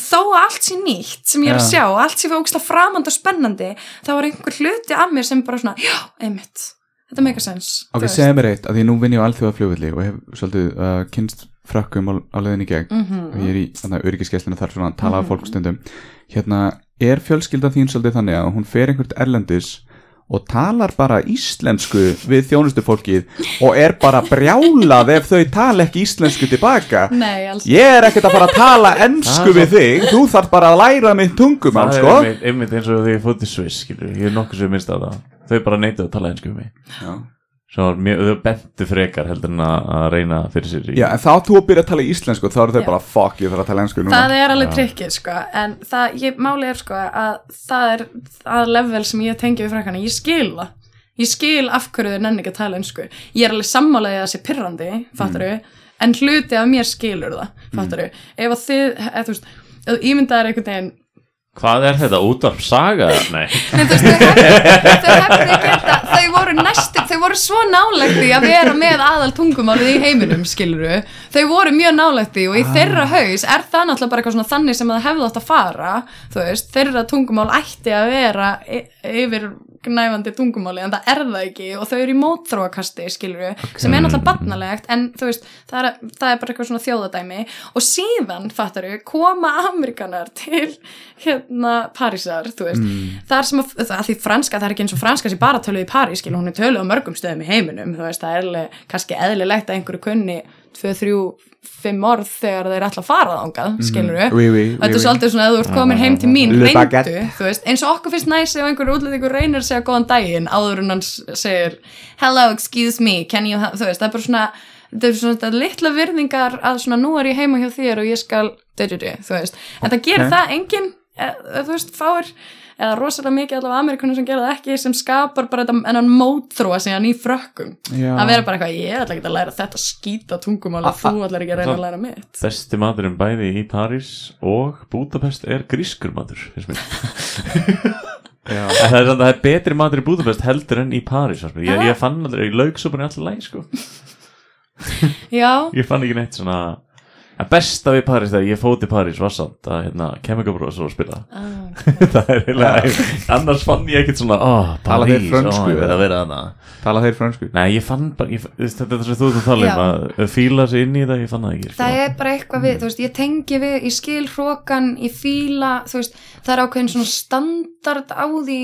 Þó að allt sé nýtt sem ég er að Já. sjá allt sé ógslag framand og spennandi þá er einhver hluti af mér sem bara svona já, einmitt, þetta make a sense. Ok, segja mér eitt, að því nú vinn ég á alþjóða flugvilli og hef svolítið uh, kynst frökkum á, á leiðin í gegn. Mhm. og ég er í öryggiskeislinu þar svona að tala stundum. Hérna, er fjölskylda þín svolítið þannig að hún fer einhvert erlendis og talar bara íslensku við þjónustu fólkið og er bara brjálað ef þau tala ekki íslensku tilbaka? Nei, alls ég er ekkert að fara að tala er við þig. Þú þarf bara að læra mitt tungumál Það sko. er einmitt, einmitt eins og því ég fótt í Sviss skilur. Ég er nokkuð sem minnst á það. Þau bara neitaðu að tala einsku um mig. Já. Svo var mjög, þau bentu frekar heldur en að reyna fyrir sér í Já, en þá þú að byrja að tala íslensku þá eru þau Já. bara fuck, ég þarf að tala ensku núna. Það er alveg trikkið sko en það, ég, máli er sko að það er að level sem ég tengi við frækana, ég skil það. Ég skil af hverju þau nenni ekki að tala einsku ég er alveg sammálaðið að það sé pirrandi fattaru, en hluti af mér skilur það fattaru, ef að þið eða, þú veist, ef þú ímyndaðir einhvern veginn Hvað er þetta? Útvarp saga? Nei Nei, þú veist, þau hefðu þau hefðu geta, þau voru næstu, þau voru svo nálægt því að vera með aðal tungumálið í heiminum, skiluru, þau voru mjög nálægt því og í þeirra haus er það náttúrulega bara eitthvað svona þannig sem það hefði átt að fara, þú veist, þeirra tungumál ætti að vera yfir gnæfandi tungumáli en það er það ekki og þau eru í mótþróakasti, skiluru, sem er náttúrulega barnalegt en þú veist, það er, það er bara eitthvað svona þjóðadæmi. Og síðan, fattaru, koma Amerikanar til hérna Parísar, þú veist, þar sem að, að því franska, það er ekki eins og franska sem bara töluð í París, skilur, hún er töluð á mörgum stöðum í heiminum, þú veist, það er kannski eðlilegt að einhverju kunni 2, 3, 5 orð þegar þeir ætla að fara þangað, skilur við Oui, oui, Þetta er oui. svolítið svona að þú ert komin heim til mín reyndu, þú veist, eins og okkur finnst næs ef einhver útlendingur reynir að segja góðan daginn áður en hann segir hello, excuse me, can you þú veist, það er bara svona þetta er svona þetta litla virðingar að svona nú er ég heima hjá þér og ég skal du, du, du, þú veist, en það gerir Ok. það enginn, eða, þú veist, fáir eða rosalega mikið allavega Amerikunum sem gera það ekki sem skapar bara þetta enn mótþróa síðan í frökkum að vera bara eitthvað, ég ætla ekki að læra þetta skýta tungumál og þú ætlar ekki að reyna að læra mitt Besti maturinn bæði í París og Budapest er grískur matur finnst mér. Já. En það er, samt- það er betri matur í Budapest heldur en í mér. ég, ég fann aldrei, ég laug svo bara í alltaf læg sko. Já, ég fann ekki neitt svona að besta við París þegar ég fóti París var samt að hérna, Chemical Bros var að spila. Ah, það er eiginlega annars fann ég ekkert svona oh, Tala þeir París, frönsku, oh, eða? Tala þeir fransku Nei, ég fann bara, ég, þú þetta er það sem þú að tala um að fíla sig inn í það, ég fann það ekki sko. það er bara eitthvað við, þú veist, ég tengi við ég skil hrókan, ég fíla þú veist, það er ákveðin svona standard á því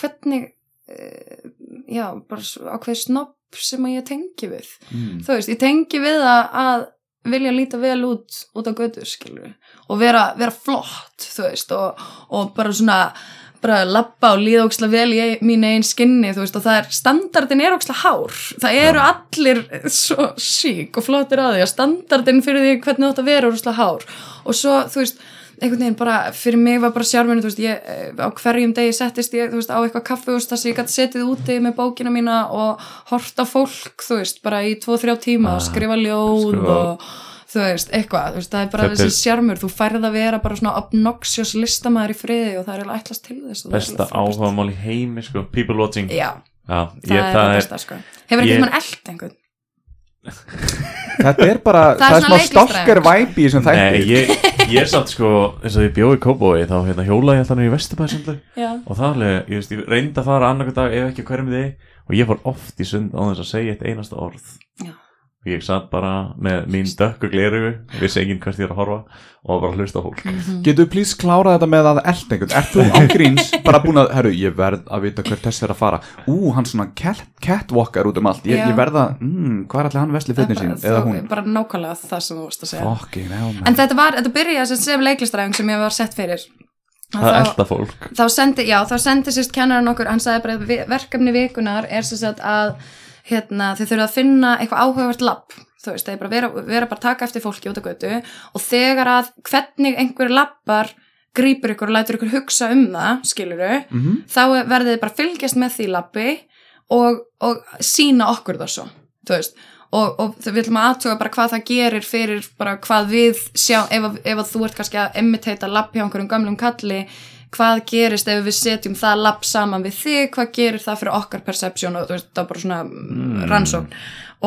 hvernig uh, já, bara ákveðin snopp sem að ég tengi við. Mm. þú veist, ég tengi við að, að vilja líta vel út út á götu, skilur og vera, vera flott, þú veist og, og bara svona bara lappa og líða óksla vel í mín einn skinni, þú veist, og það er standardin er óksla hár, það eru allir svo sík og flottir að því að standardin fyrir því hvernig þú átt að vera er óksla hár. Og svo, þú veist einhvern veginn bara, fyrir mig var bara sjármenni þú veist, ég, eh, á hverjum degi settist ég þú veist, á eitthvað kaffehús þar sem ég gæti setið úti með bókina mína og hort á fólk, þú veist, bara í tvo, þrjá tíma og skrifa ljóð skrifa- og þú veist, eitthvað, þú veist, það er bara Þetta þessi sjarmur, þú færð að vera bara svona obnoxious listamæður í friði og það er eiginlega ætlast til þess besta alveg áhuga mál í heimi sko, people watching. Já, Já, það ég, er það það er, besta, sko. Hefur Ég- ekki mann eld einhvern? Þetta er bara, Það er það er svona smá leiklistræði. stolker væpi í þessum Nei, ég, ég samt sko eins og ég bjóði í Kópói þá hérna hjólaði ég alltaf niður í Vesturbæðsundlu Já, og það alveg, ég veist, ég reyndi að fara annarkvæð dag ef ekki hverjum degi og ég fór oft í sund á þess að segja eitt einasta orð. Já. Og ég satt bara með mín dökku glerugu vissi enginn hvert ég er að horfa og bara hlusta fólk. Getur þú please klára þetta með að eld einhvern? Ert þú ángríns bara búin að, herru, ég verð að vita hvert þess er að fara. Ú, hann svona cat, catwalkar út um allt. Ég, ég verð að, mm, hvað er allir hann vesli fötin sín? Eða hún? bara nákvæmlega það sem þú varst að segja. Fucking hell, En þetta var, þetta byrjaði sem, sem leiklistræðing sem ég var sett fyrir. Það elda fólk. þá sendi, já, þá sendi sérst kennarinn okkur, hann sagði bara verkefni vikunar er sérst að hérna, þið þurfa að finna eitthvað áhugavert lapp þú veist, það er bara vera, vera bara að taka eftir fólki út á götu og þegar að hvernig einhver lappar grípur ykkur og lætur ykkur hugsa um það skiluru, Mhm. þá verðið þið bara fylgjast með því lappi og, og sína okkur það svo þú veist, og, og við viljum að aðtuga bara hvað það gerir fyrir bara hvað við sjá, ef, ef þú ert kannski að imiteita lapp hjá einhverjum gamlum kalli hvað gerist ef við setjum það lapp saman við þig, hvað gerir það fyrir okkar perception og þú veist, það var bara svona mm. rannsókn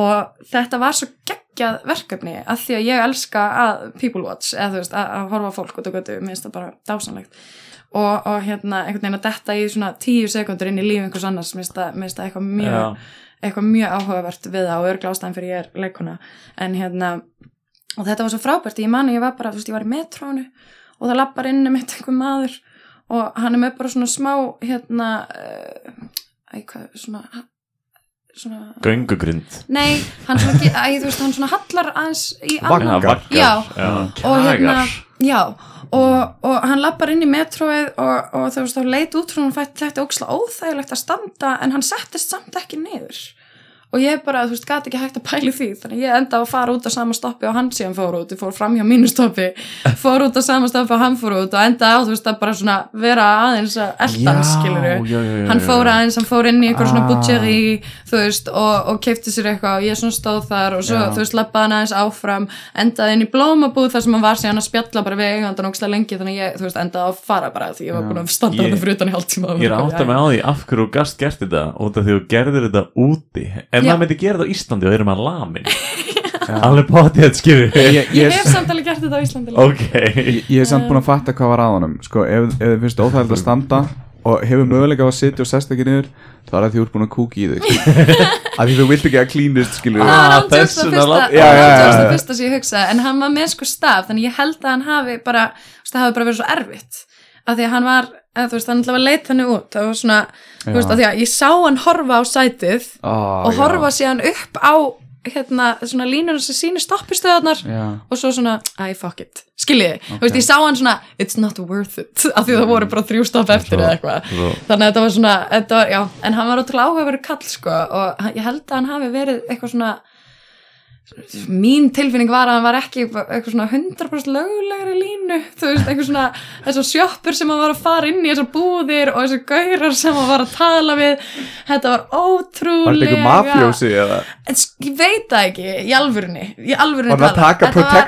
og þetta var svo geggjað verkefni að því að ég elska að people watch eða þú veist, að, að horfa fólk og götu, mér finnst það bara dásanlegt og, og hérna, einhvern veginn að detta í svona tíu sekundur inn í líf einhvers annars mér finnst það- eitthvað mjög Já. eitthvað mjög áhugavert við það og örgla ástæðan fyrir ég er leikuna en hérna og þetta var svo frábært, ég mani ég var bara, þú veist, ég var í metrónu og það lappar inn um eitt einhver maður og hann er með bara svona smá hérna uh, æ, hvað, svona svona göngugrind. Nei, hann svona, æ, þú veist, hann svona hallar aðeins í annan Já, vaggar Já. Já. og hérna, já. Og, og hann lappar inn í metróið og, og þú veist, þá leit út frá hann fætt þetta óksla óþægilegt að standa en hann settist samt ekki niður og ég bara, þú veist, gæti ekki hægt að pæli því. Þannig ég enda að fara út á sama stoppi og hann síðan fór út, ég fór fram hjá mínu stoppi fór út á sama stoppi og hann fór út og enda á, þú veist, að bara svona vera aðeins að eldan, skilur hann fór aðeins, hann fór inn í eitthvað svona Ah. butcheri, þú veist, og, og keipti sér eitthvað. Og ég svona stóð þar og svo, Já. þú veist, lappaði hann aðeins áfram endaði inn í blómabúð þar sem hann var síðan að spjalla bara við eigandan ókslega að að að þetta að þetta þetta Já. maður myndi gera þetta á Íslandi og þeir eru með lamin. Alveg potið þetta skilur Ég, Ég ég, hef samt alveg gert þetta á Íslandi líka. ok. Ég, ég er samt búin að fatta hvað var að honum. Sko, ef, ef þið finnst óþægilegt að standa og hefur möguleika á að sitja og sest ekki niður þá er það því þú ert búin að kúki í þig að því þú vilt ekki að klínist skilur Það Ah, ándjóks þess það vegna fyrsta, lab- Já, já, já, ándjóks það já. fyrsta sem ég hugsaði en hann var með sko staf þannig ég held að hann hafi bara það hafi bara verið svo erfitt af því að hann var, eða, þú veist, hann ætlaði að leita hann út. Það var svona, þú Já. veist, af því að ég sá hann horfa á sætið oh, og horfa síðan upp á hérna, svona línur sem sýnir stoppistöðarnar Já. og svo svona, æ, fuck it. Skiljiði, þú veist, ég sá hann svona it's not worth it, af því það voru bara þrjú stopp eftir eða eitthvað, þannig að þetta var svona þetta var, já, en hann var ótrúlega áhugaverið kall sko, og ég held að hann hafi verið eitthvað svona mín tilfinning var að hann var ekki eitthvað svona 100% lögulegri línu þú veist, eitthvað svona þessar sjoppur sem hann var að fara inn í þessar búðir og þessar gaurar sem hann var að tala við. Þetta var Var þetta ótrúlega einhver mafjósi eða? Ég veit það ekki, í alvörunni í alvörunni taka Þetta var-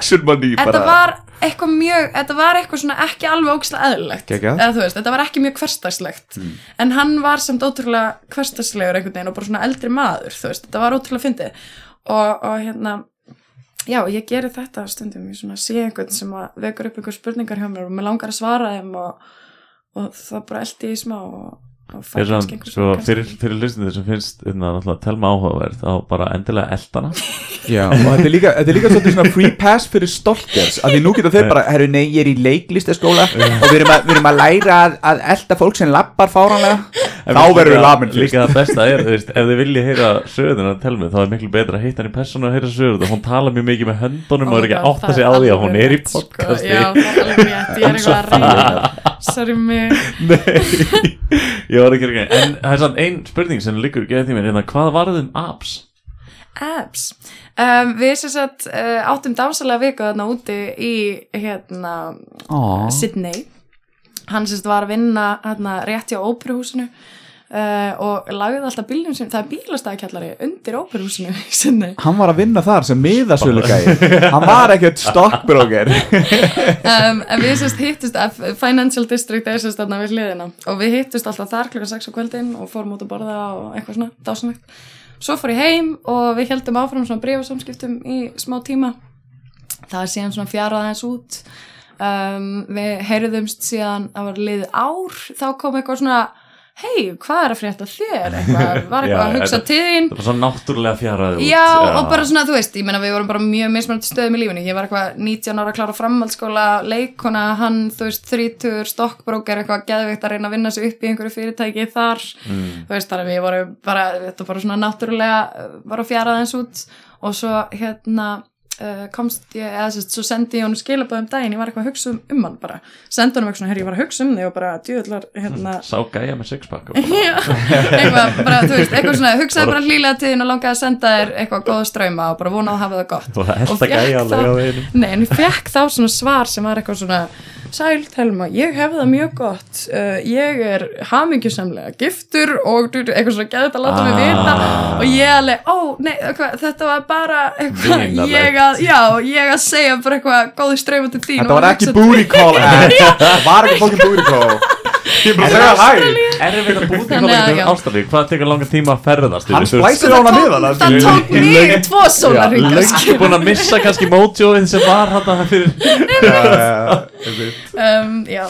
þetta var eitthvað mjög þetta var eitthvað svona ekki alveg ógislega eðlilegt eða þú veist, þetta var ekki mjög hversdagslegt. En hann var samt ótrúlega hversdagslegur einhvern veginn og bara svona eldri maður þú veist, þetta var ótrúlega fyndið og, og hérna já, ég geri þetta stundum. Ég svona sé einhvern sem vekur upp einhver spurningar hjá mér og mér langar að svara þeim og, og það bara eldi í smá og, og einhver svo, svona fyrir, fyrir hlustindir sem finnst hérna, telma áhugaverð þá bara endilega eldana Já, og þetta er líka, þetta er líka svona free pass fyrir stalkers að því nú geta þeir bara, herru nei, ég er í leiklistaskóla og við erum að, við erum að læra að, að elda fólk sem lappar fáránlega. Þá verður við lamin Líka það besta er, þú veist, ef þið viljið heyra söguna að telmi þá er miklu betra að hitta hann í persónu og heyra söguna hún tala mjög mikið með höndunum og er ekki að átta sig á því að hún er í podcasti. Já, það er alveg rétt, ég er eitthvað að reyna Sorry mig Nei, ég var ekki ekki En það er samt ein spurning sem liggur því mér hérna, Hvað varð um apps? Abs um, Við sem sagt uh, áttum dásalega viku þarna úti í hérna Ó, Sydney. Hann sem sagt var að vinna hérna rétt hjá óperuhúsinu uh, og lagði alltaf bílnum sem, það er bílastæðakjallari undir sinni Hann var að vinna þar sem miðasölu gæi Hann var ekkert stockbroker um, en við sérst hittust að Financial District er sérst þarna við hliðina. Og við hittust alltaf þar klukkan 6 á kvöldin og fórum út að borða og eitthvað svona dásanlegt svo fór ég heim og við heldum áfram svona brífasamskiptum í smá tíma. Það er síðan svona fjara aðeins út. Um, við heyriðumst síðan að var liðið ár. Þá kom eitthvað svona hei, hvað er að frétta þér? Eitthvað, var eitthvað Já, að hugsa til þín? Það var svo náttúrulega fjaraði út Já, og bara svona, þú veist, ég meina við vorum bara mjög mismunandi stöðum í lífinu, ég var eitthvað 19 ára að klára framhaldsskóla, leikona hann, þú veist, 30, stokkbróker eitthvað geðvikt að reyna að vinna sig upp í einhverju fyrirtæki þar, þú veist, þannig við vorum bara, þetta bara svona náttúrulega uh, var að fjara aðeins út. Og svo hérna uh, komst ég, eða sérst, svo sendi ég honum skilaböðum daginn, ég var eitthvað að hugsa um, um hann bara, sendi honum eitthvað svona, herri, ég var að hugsa um þig. Og bara djöðlar, hérna Sá gæja með sixpack eitthvað, bara, þú veist, eitthvað svona, hugsaði bara hlýlega til þín og langaði að senda þér eitthvað góða ströyma og bara vonaði að hafa það gott. Og það elda fékk gæja alveg á veginum Nei, en ég fekk þá svona svar sem var eitthvað svona, sæl, Telma, ég hef það mjög gott, uh, ég er hamingjusamlega giftur og du- du- eitthvað svona geðið að láta mig Ah. vita og ég alveg, ó, nei, eitthvað, þetta var bara eitthvað, ég að, já, ég að segja bara eitthvað góði ströyma til þín. Þetta var ekki til booty call. Það var ekki fokkin booty call? Er að hæ Erfið að að, kóla já. Ástralíu, hvað tekur langa tíma að ferðast Hann splæsir á hana Það miðan tók- það tók mig tvo sólarringa, Lengi búin að missa kannski mótjóið sem var hann fyrir um, já,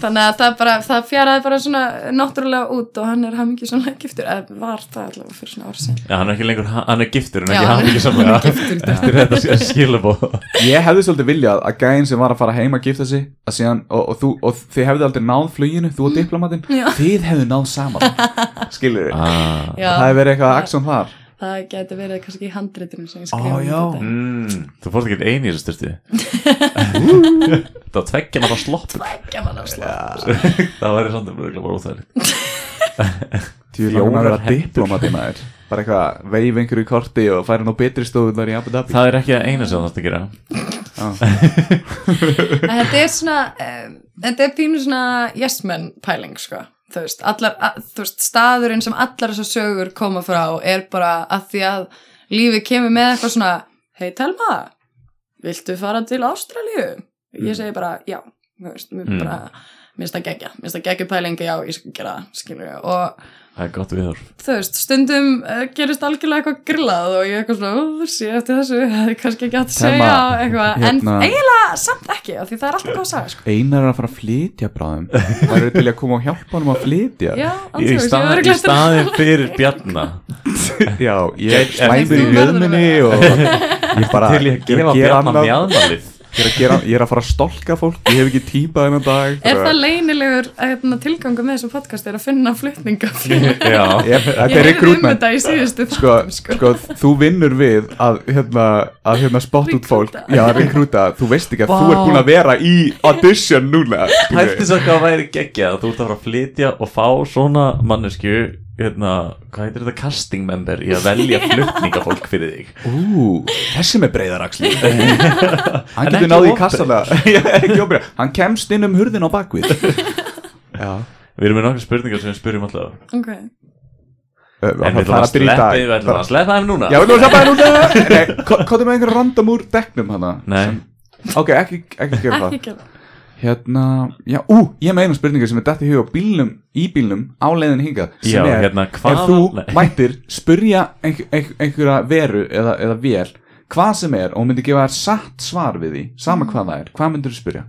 þannig að það bara það fjaraði bara svona náttúrulega út og hann er svona giftur eða var það allavega fyrir svona ára sen Já, hann er ekki lengur, hann er giftur en ekki hann hann ekki saman hann giftur, Eftir þetta skilabó Ég hefði svolítið viljað að gæinn sem var að fara heim að gifta sig að síðan, og, og, þú, og þið hefði aldrei náð fluginu, þú og diplomatinn Já. Þið hefðu náð saman. Skilur þið ah. Það hefði verið eitthvað aksjón þar það geti verið kannski í handritinu sem ég skrifa já. mm, Þú fórst ekki eini í þessu styrti Það var tveggja náttúrulega sloppur Gaman að slá Það væri samt að bara óþægilegt. Því Fjórar að diplomatinn maður. Bara eitthvað, veif einhverju korti og færa nú betri stofunar í Abu Dhabi. Það er ekki að eina sem að gera. En þetta er svona um, þetta er pínu svona yes men pæling sko þú veist, allar, að, þú veist, staðurinn sem allar þessar sögur koma frá er bara að því að lífið kemur með eitthvað svona hei Telma, viltu fara til Ástralíu? Ég segi bara já, þú veist, mér Mm. bara minnst að gegja, minnst að gegja pælingi já, ég skal gera það, skilur ég og Það er gott viður þú veist, stundum uh, gerist algjörlega eitthvað grillað og ég eitthvað svona, sé eftir þessu það er kannski ekki hægt að segja eitthvað, hérna- en eiginlega samt ekki af því það er alltaf góð að sagja, sko. Einar er að fara að flytja bráðum. Það eru til að koma og hjálpa honum að flytja. Já, alveg, ég stað, var í staðin fyrir bjarna. Já, ég er slæmur í jöðminni og ég bara Til ég að gefa bjarna annað. Ég er, gera, ég er að fara að stolka fólk Ég hef ekki típað þennan dag. Er það leynilegur hérna, tilgangu með þessu podcast er að finna flutninga Ég, er heyrði um þetta í síðustu sko, þáttum, sko, þú vinnur við að hérna, að hérna spott út fólk. Já, rekrúta, þú veist ekki að Vá. þú ert búin að vera í audition núna Pælti svo hvað væri geggjað. Þú ert að fara að flytja og fá svona mannesku hérna, hvað heitir þetta casting member í að velja flutningafólk fyrir þig? Ú, þessi með breyðaraksli hann En getur náði í kassalega hann kemst inn um hurðin á bakvið. Já. Við erum með nokkra spurningar sem við spyrjum alltaf. Ok, Ö, En við ætlum að sleppa dag. Við ætlum að sleppa þeim núna. Já, við ætlum að sleppa það núna. Nei, ko- komdu með einhver random úr dekknum hana? Nei. ok, ekki, ekki gera það. ekki gera Hérna, já, ú, ég með einu spurningu sem er dætt í huga bílnum, í bílnum á leiðin hingað sem Já, er, hérna, ef þú Nei. mættir spurja einhver, einhver, einhverja veru eða, eða vél, hvað sem er og hún myndi gefa þér satt svar við því sama hvað það er, hvað myndir þú spurja?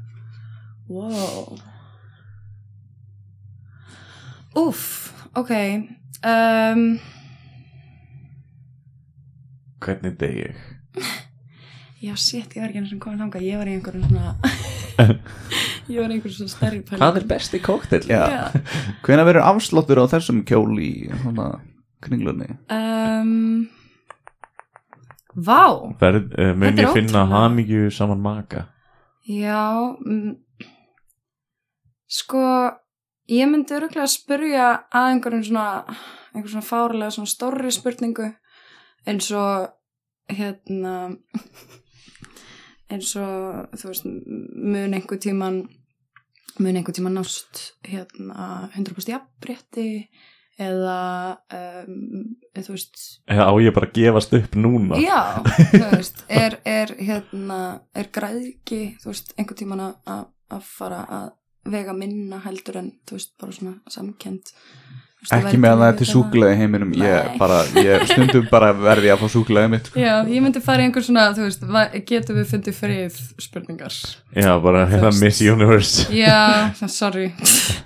Wow Úff, ok um, Hvernig deg ég? Já, shit, ég var ekki einu sem komin þangað Ég var í einhverjum svona Ég var í einhverjum svona stærri pæling Hvað er besti kóktel? Já. Hvenær verður afsláttur á þessum kjól í svona kringlunni? um, Vá Verð, uh, mun Þetta er ég finna hamingju saman maka Já mm, Sko Ég myndi öruglega að spyrja að einhverjum svona einhverjum svona fárlega svona stórri spurningu eins og hérna eins og þú veist mun einhver tíman mun einhver tíman nást hérna 100% jafnrétti eða um, þú veist. Eða á ég bara að gefast upp núna? Já, þú veist, er, er hérna, er græðki, þú veist, einhvern tíman að fara að vega minna heldur en, þú veist, bara svona samkend Ekki með að það er til í heiminum ég, bara, ég stundum bara verði að fá súkulega mitt sko. Já, ég myndi fara í einhver svona, þú veist, getum við fundið frið spurningar Já, bara hérna veist. Miss Universe Já, sorry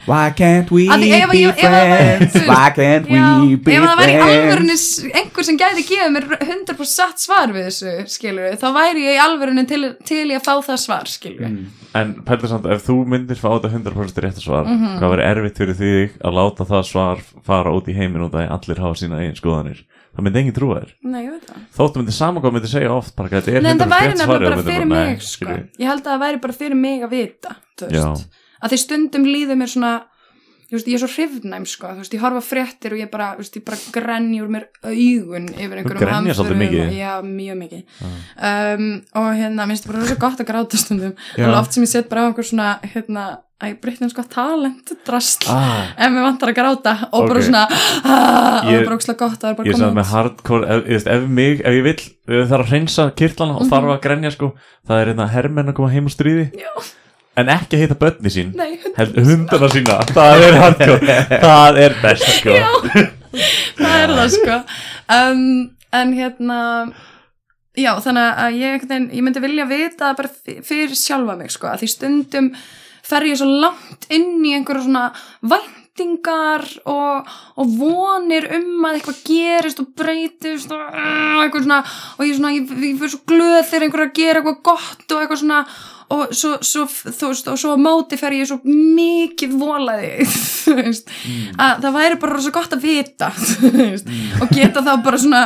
Why can't we Að því ef að be að friends Why can't Já, we be ef það væri friends alvörunni einhver sem gæti gefið mér 100% satt svar við þessu, skilur þá væri ég í alvörunni til, til ég að fá það svar, skilur. Mm. En pældur samt, ef þú myndir fá þetta 100% rétt svar Mhm. Hvað verður erfitt fyrir þig að láta það svar fara út í heiminn út að allir hafa sína eigin skoðanir Það myndi enginn trúa þér Nei, ég veit það. Þóttu myndi saman hvað myndi segja oft bara þetta er Nei, en það 100% væri nefnilega bara fyrir mig, sko. Ég held að það væri bara fyrir mig að vita, þú veist. Að því stundum líður mér svona, þú veist, ég er svo hrifnæm, sko, þú veist, ég horfa fréttir og ég bara, veist, ég bara grenni úr mér augun yfir einhverjum mikið? Já, mjög mikið. Um, og hérna, minnst bara rosa gott að gráta stundum. Og oft sem ég set bara á einhver svona, hérna, að ég breytnum sko talent drast. Ah. ef mér vantar að gráta og bara Ok. svona ah, og það Ég- er bara ókslega gott er bara Ég er samt með hardcore ef, ef, ef mig, ef ég vill ef þarf að hreinsa kirtlana og þarf að grenja sko það er hérna hermenn að koma heim úr stríði. Já. en ekki að heita börni sín. Nei, hundana sína. Það er hardcore, það er best sko. Það er það sko. Um, en hérna já þannig að ég, ég myndi vilja vita bara fyrir sjálfa mig sko að því stundum fer ég svo langt inn í einhverju svona væntingar og, og vonir um að eitthvað gerist og breytist og, uh, eitthvað svona, og ég, svona, ég, ég fyrir svo glöð þegar einhver er að gera eitthvað gott og eitthvað svona og svo, svo, þú veist, og svo á móti fer ég svo mikið volaði þú veist, að það væri bara svo gott að vita þú veist, og geta þá bara svona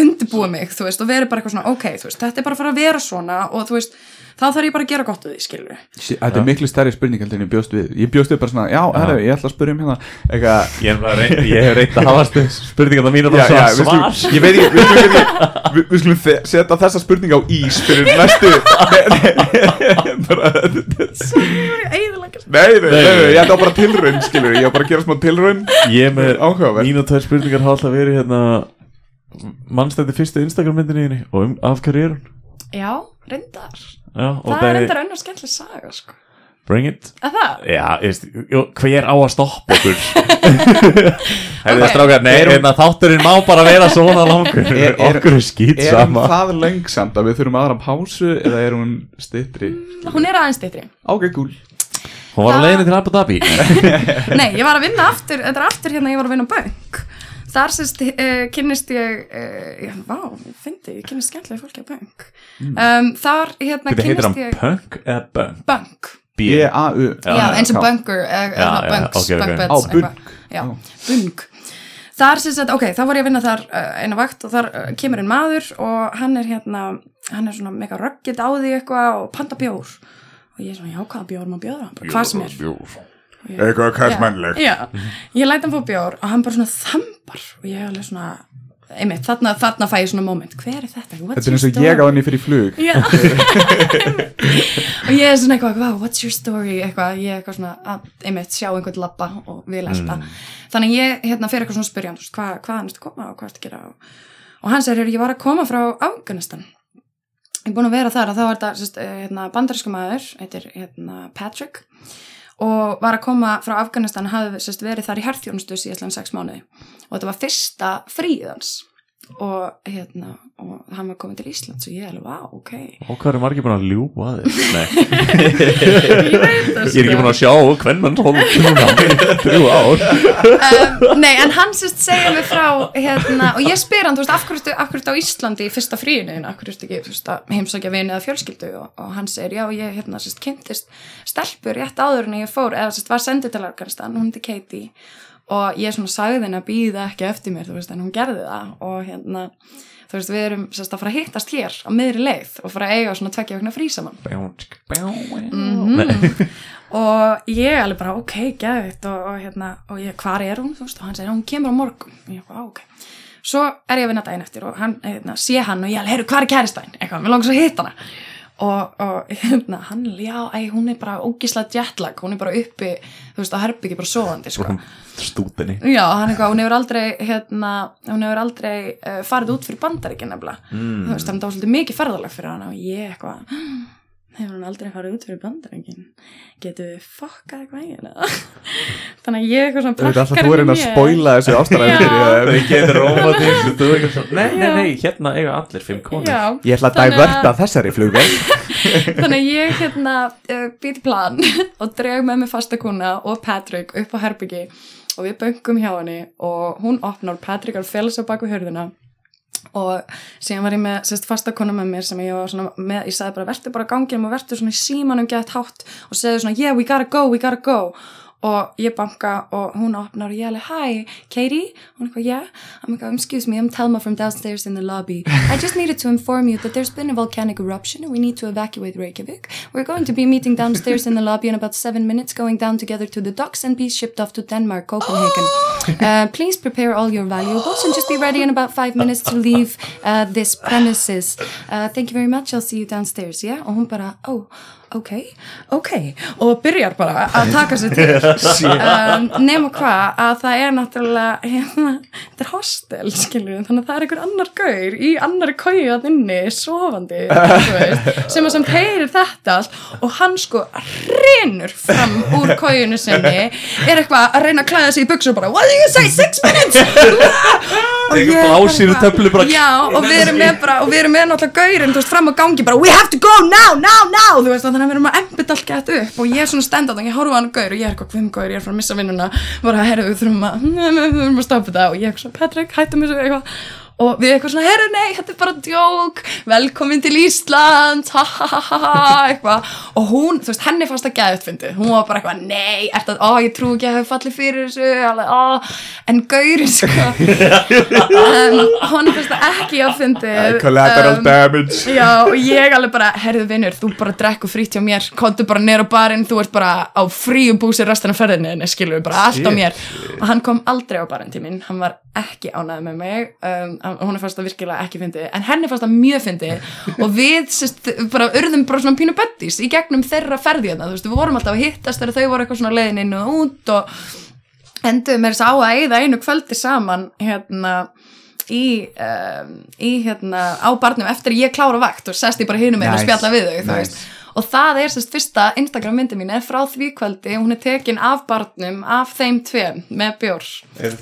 undirbúa mig, þú veist, og veri bara eitthvað svona ok, þú veist, þetta er bara að fara að vera svona og þú veist, þá þarf ég bara að gera gott við því, skilur Þetta er miklu stærri spurning heldur en ég bjóst við. Ég bjóst við bara svona, já, herru, ég ætla að spyrja um hérna eitthvað. Ég, er bara reynd, ég hef reynt að hafa spurningarna mínu Já, já, bara við svar. skulum, ég veit ekki, við skulum, ekki, við, við skulum þe- setja þessa spurning á ís fyrir næstu Nei, nei, nei, nei, nei, nei, ég ætla bara tilraun, skilur, ég ætla bara að gera smá tilraun. Ég er með Áhugavert. mínu tvær spurningar hafa alltaf verið hérna mannstætti fyrstu Instagram myndinni og um, af hverju er hún? Já, reyndar já, og Það er reyndar önnur skemmtileg saga, sko. Bring it. Að það? Já, ég veist, hver á að stoppa okkur? Hefði Ok. strákar, nei, Er hérna, þátturinn má bara vera svona langur. Er- er- Okkur er skýt Er hún sama. það lengsamt að við þurfum aðra pásu eða er hún styttri? Hún er aðeins styttri. Ok, cool. Hún var á Það- leiðinni til Abu Dhabi. Nei, ég var að vinna aftur, þetta er aftur hérna ég var að vinna á bank Þar sérst uh, kynnist ég, uh, já, vá, ég fyndi, ég kynnist skemmtilega fólki á bank um, Þar hérna heitir hann kynnist ég Punk eða Bunk? bank B-A-U Já, eins og já. bunker, eða Já, svona já, bunks, ok, ok. bunk beds Á, eitthvað. Já, bunk Þar sem sagt, ok, þá var ég að vinna þar uh, eina vakt og þar uh, kemur einn maður og hann er hérna, hann er svona mega röggit á því eitthvað og panta bjór og ég er svona, já, hvaða bjór bjóða? Bara, hvað sem er ég- Eitthvað Já, ég læt hann fá bjór og hann bara svona þambar og ég er alveg svona einmitt, þarna, þarna fæ ég svona moment. Hver er þetta? What's Þetta er eins og ég á henni fyrir flug. Og ég er svona eitthvað, wow, what's your story? Eitthvað, ég er eitthvað svona að einmitt sjá einhvern labba og vil elda þannig ég hérna fyrir eitthvað svona spyrjand hvað, hvaðan ertu að koma og hvað ertu að gera? Og, og hann segir, ég var að koma frá Afganistan. Ég er búin að vera þar og þá var þetta eh, hérna, bandarísku maður heitir hérna, Patrick og var að koma frá Afganistan hafði sérst, verið þar í herþjónustu síðastlega sex mánuði. Og þetta var fyrsta fríð hans og hérna og hann var komin til Íslands og ég er alveg, vá, ok. Og hvað er margir búin að ljúa að þér? Nei, ég veit það ég er ekki búin að sjá hvern mann hold núna í Þrjú ár. Um, Nei, en hann sérst segja mig frá hérna, og ég spyr hann, þú veist, af hverju ertu- af hverju ertu á Íslandi í fyrsta fríinu, af hverju ertu ekki að heimsækja vini eða fjölskyldu? Og, og hann segir, já, ég hérna sérst kynntist stelpur rétt áður en ég fór eða sérst var sendið til Afganistan, hún heiti Katie og ég svona sagði henni að býða ekki eftir mér, þú veist, en hún gerði það. Og hérna, þú veist, við erum sérst að fara að hittast hér á miðri leið og fara að eiga svona tvekja vegna frí saman. Mhm. og ég alveg bara ok, geðvitt og, og hérna og ég, hvar er hún, þú veist, og hann segir hún kemur á morgun. Og ég bara, ok. Svo er ég að vinna daginn eftir og hann, hérna, sé hann og ég alveg, heyrðu, hvar er kæristæn eitthvað, mér langar svo að hitta hana og, og hérna, hann, já, æ, hún er bara ógisla jetlag, hún er bara uppi þú veist, á herbyggi bara sofandi sko. stútinni Já, hann hún hefur aldrei hérna, hún hefur aldrei uh, farið út fyrir bandaríkinn nefnilega Mm. þú veist, það var svolítið mikið ferðalag fyrir hann og ég eitthvað hefur hún aldrei farið út fyrir bandaríkinn getur við fokkað henni? Þannig að ég eitthvað svona Þú veit alltaf prakkar þú er einn að mér. spoila þessu ástæðan er er eitthvað svona, nei, nei, nei, hérna eiga allir fimm konur. Já, Ég ætla að dæverta þessari flugvel þannig að ég hérna uh, býti plan og dreg með mig fastakuna og Patrick upp á herbyggi og við böngum hjá henni og hún opnar Patrick er á baku hörðuna og síðan var ég með sérst, fastakona með mér sem ég var svona með, ég sagði bara verður bara gangið og verður svona í símanum gett hátt og segðu svona yeah we gotta go, we gotta go og ég banka og hún opnar og ég alveg hi, Katie. Hún eitthvað yeah, I'm like, excuse me, I'm Telma from downstairs in the lobby. I just needed to inform you that there's been a volcanic eruption and we need to evacuate Reykjavik. We're going to be meeting downstairs in the lobby in about seven minutes going down together to the docks and be shipped off to Denmark, Copenhagen. Uh, please prepare all your valuables and just be ready in about five minutes to leave uh, this premises. Uh, thank you very much, I'll see you downstairs yeah? og hún bara, oh, ok ok, og byrjar bara að taka sér til. Um, nema hvað að það er náttúrulega hérna, þetta er hostel skilur þannig að það er einhver annar gaur í annari kói að inni, sofandi veist, sem að samt heyrir þetta allt. Og hann sko hrinur fram úr kóinu sinni er eitthvað að reyna að klæða sig í buksur bara, what did you say, six minutes? Og ég blásýru bara- já, og við erum með bara, og við erum með náttúrulega gaurinn, þú veist, fram á gangi bara, we have to go now, now, now. Þú veist, og þannig að við erum að embita allt gett upp og ég er svona stend á það, ég horfa á hann gaur og ég er eitthvað, hvim gaur, ég er frá að missa vinnuna. Bara, herru, við þurfum að, við þurfum að stoppa þetta. Og ég er eitthvað, Patrick, hættum þessu eitthvað og við eitthvað svona, herru, nei, þetta er bara djók. Velkomin til Ísland ha, ha, ha, ha, ha, eitthvað. Og hún, þú veist, henni fannst það gæðut fyndið. Hún var bara eitthvað, nei, er þetta, ó, ég trú ekki að hafa fallið fyrir þessu, alveg, ó. En gaurin, sko. Um, hún fannst það ekki að fyndið. Collateral um, damage. Já, og ég alveg bara, herðu vinnur, þú bara drekku frýtt hjá mér, kontu bara neyra barinn, þú ert bara á fríu búsi restina ferðinni, skilur við, bara allt á mér. Og hann kom aldrei á barinn til mín, hann var ekki ánægð með mig, um, hún er fannst það virkilega ekki fyndið, en henni fannst það mjög fyndið og við, sérst, bara urðum bara svona pínu buddies í gegnum þeirra ferði hérna, þú veist, við vorum alltaf að hittast þegar þau voru eitthvað svona leiðin inn og út og enduðum með þess að á að eyða einu kvöldi saman hérna í, um, í hérna á barnum eftir að ég klára vakt og sest ég bara hinum einu og Nice. spjalla við þau þú Nice. veist. og það er sérst fyrsta Instagram myndi mín er frá því kvöldi hún er tekin af barnum af þeim tveim með bjór Er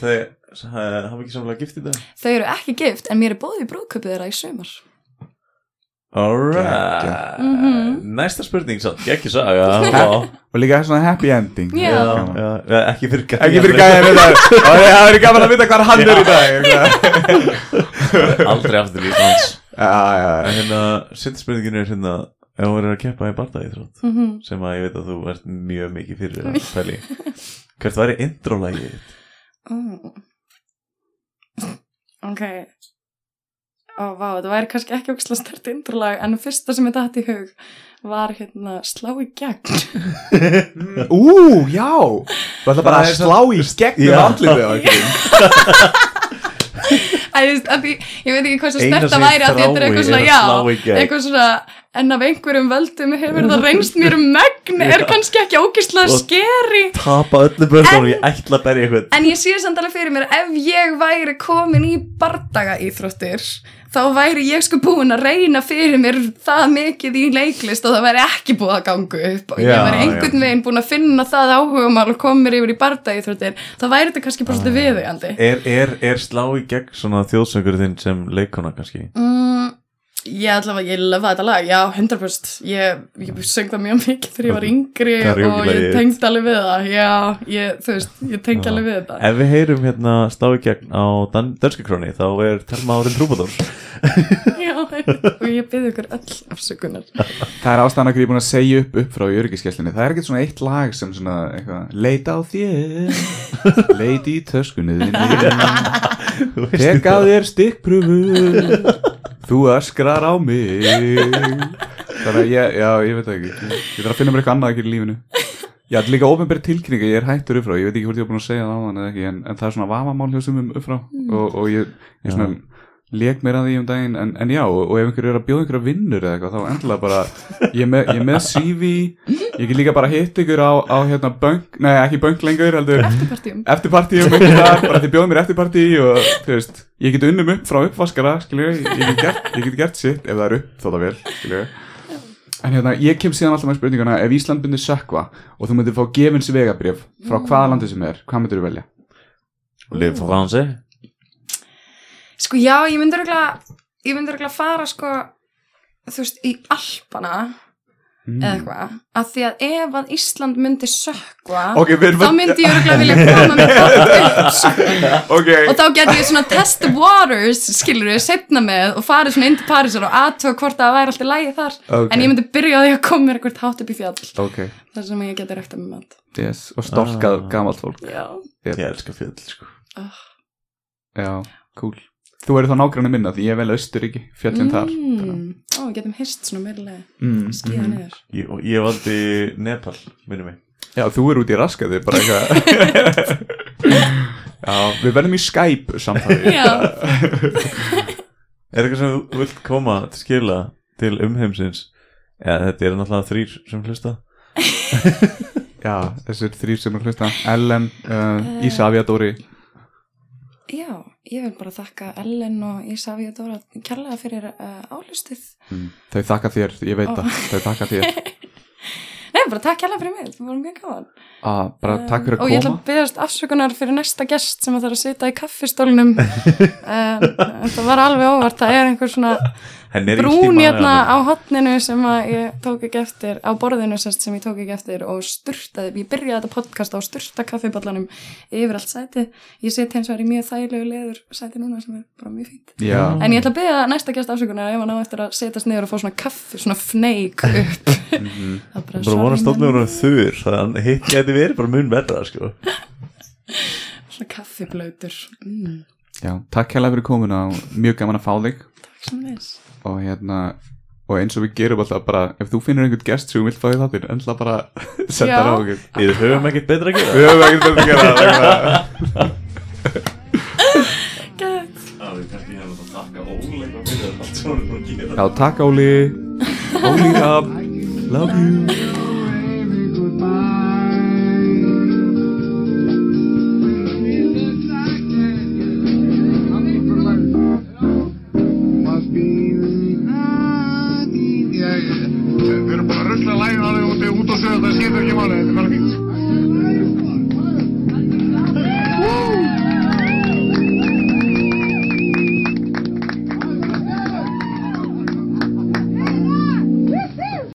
hafa ekki samlega gift í dag? þau eru ekki gift en mér er bóðið í brúðköpið þeirra í sumar. Alright. Mhm. Næsta spurning samt, ekki saga Vá. Og líka svona happy ending. Já. Já, já, ekki fyrir gæja Ekki fyrir gæðin það er gaman að vita hvað hann er í dag Aldrei aftur líf hans. Hérna, setja spurningin er hérna Ef þú verður að keppa í þrótt mm Sem að ég veit að þú ert mjög mikið fyrir að pæli Hvert væri intro-lægið? oh. Ok ó vá, þetta væri kannski ekki ógislega stert indrulag en fyrsta sem ég dætt í hug var hérna slá í gegn Ú, já Þú ætla bara Það að slá í gegnum Já. andlitið á einhverjum Æ, því, ég veit ekki hvað svo stert sem að væri að þetta er eitthvað svona, já, gegn. eitthvað svona en af einhverjum völdum hefur það reynst mér um megn er kannski ekki ógislega Og- skeri Tapa öllu börnum, ég ætla að berja eitthvað En ég sé samt alveg fyrir mér ef ég væri komin í bardaga íþróttir þá væri ég sko búin að reyna fyrir mér það mikið í leiklist og það væri ekki búið að ganga upp. Og ég Já, væri einhvern veginn búin að finna það áhugamál og koma mér yfir í bardaga íþróttir þá væri þetta kannski bara svolítið viðugandi Er, er, er slá í gegn svona þjóðsöngur þinn sem leikona kannski? mm, Ég allavega, ég löfa þetta lag, já, 100% Ég, ég söng það mjög mikið þegar ég var yngri og ég tengd alveg við það. Já, ég, þú veist, ég tengd alveg við þetta. Ef við heyrum hérna í gegn á dan dönska króni þá er Telma árin trúbadór. Já, og ég byrði ykkur öll afsökunar. Það er ástæðan að ég er búin að segja upp upp frá í öryggiskeslinni Það er ekkert svona eitt lag sem svona eitthvað Leita á þér Leiti í töskunni þinni Tek á þér stikkpröfu Þú öskrar á mig. Þannig að ég, já, ég veit það ekki. Ég, ég þarf að finna mér eitthvað annað að gera í lífinu. Já, þetta er líka ofnbæri tilkynning Ég er hættur upp frá, ég veit ekki hvort ég er búin að segja það á hann eða ekki En, en það er svona vafamál hjá sumum upp frá og, og ég, ég svona lék mér að því um daginn en, en já, og ef einhver er að bjóða einhverja vinnur eða eitthvað, þá endilega bara ég er með, ég er með CV ég get líka bara hitt ykkur á, á hérna bönk, nei ekki bönk lengur heldur. Eftirpartíum eftirpartíum bara þið bjóða mér eftirpartí og þú veist, ég get unnum upp frá uppvaskara skilju, ég get gert, ég get gert sitt ef það er upp, þó það vel, skilju en hérna, ég kem síðan alltaf með spurninguna ef Ísland myndir sökva og þú myndir fá gefins vegabrif frá hvaða landi sem er, hvað myndir þú velja? Liv Fransi Sko já, ég ég myndi örgulega fara sko þú veist, í Alpana eða eitthvað, af því að ef að Ísland myndi sökva Ok, við erum þá myndi ég örgulega vilja koma með allt upp sko. Ok, og þá geti ég svona test the waters skilur við, setna með og farið svona inn til Parísar og aðtöga hvort að það væri alltaf lægi þar. Ok. en ég myndi byrja á því að koma mér eitthvað hátt upp í fjall. Þar sem ég geti rækta með mat. Yes, og stolkað Ah. gamalt fólk. Já, Ég elska fjöll sko. Já, cool Þú eru þá nágrann minna því ég vel Östuríki, fjöllin þar. Mm. Ó, við getum hist svona meirlega mm. skíða niður. Ég, og ég valdi Nepal, minnum mig Já, þú eru út í raskaði bara eitthvað. Já, við verðum í Skype samtali. Já, Er eitthvað sem þú vilt koma til skila til umheimsins? Eða þetta er náttúrulega þrýr sem hlusta. Já, þessir þrýr sem er hlusta. Ellen, uh, Ísafja Dóri. Já, ég vil bara þakka Ellen og Ísafi og Dóra kærlega fyrir uh, álustið mm. Þau þakka þér, ég veit það. Þau þakka þér. Nei, bara takk kærlega fyrir mig, það var mjög gaman. Ah, Bara takk fyrir og að ég ætla koma. að byrjast afsökunar fyrir næsta gest sem að þarf að sita í kaffistólnum. En þetta var alveg óvart það er einhver svona Brún hérna á hotninu sem að ég tók ekki eftir á borðinu sest, sem ég tók ekki eftir og sturtaði ég byrjaði þetta podcast á að sturta kaffiballanum yfir allt sæti ég set hins vegar í mjög þægilegu leður sæti núna sem er bara mjög fínt. Já, en ég ætla að byrja næsta gest afsökunar ef hann á eftir að setjast niður og fá svona kaffi svona fneik upp. Það er Bara vona stofnum hún þurr þannig að hitt geti verið bara mun verða sko. Svona kaffiblautur. Mm, já takk hérlega fyrir komuna og mjög gaman að fá þig. Takk sem þess og hérna og eins og við gerum alltaf bara ef þú finnur einhvern gest sem þú vilt fá í þáttir enda bara senda Já. á okkur. Við höfum ekkert betra að gera. Við höfum ekkert betur að gera það Gett. Það er kannski hérna að búin að gera Já, takk Óli. Óli Rapp Love you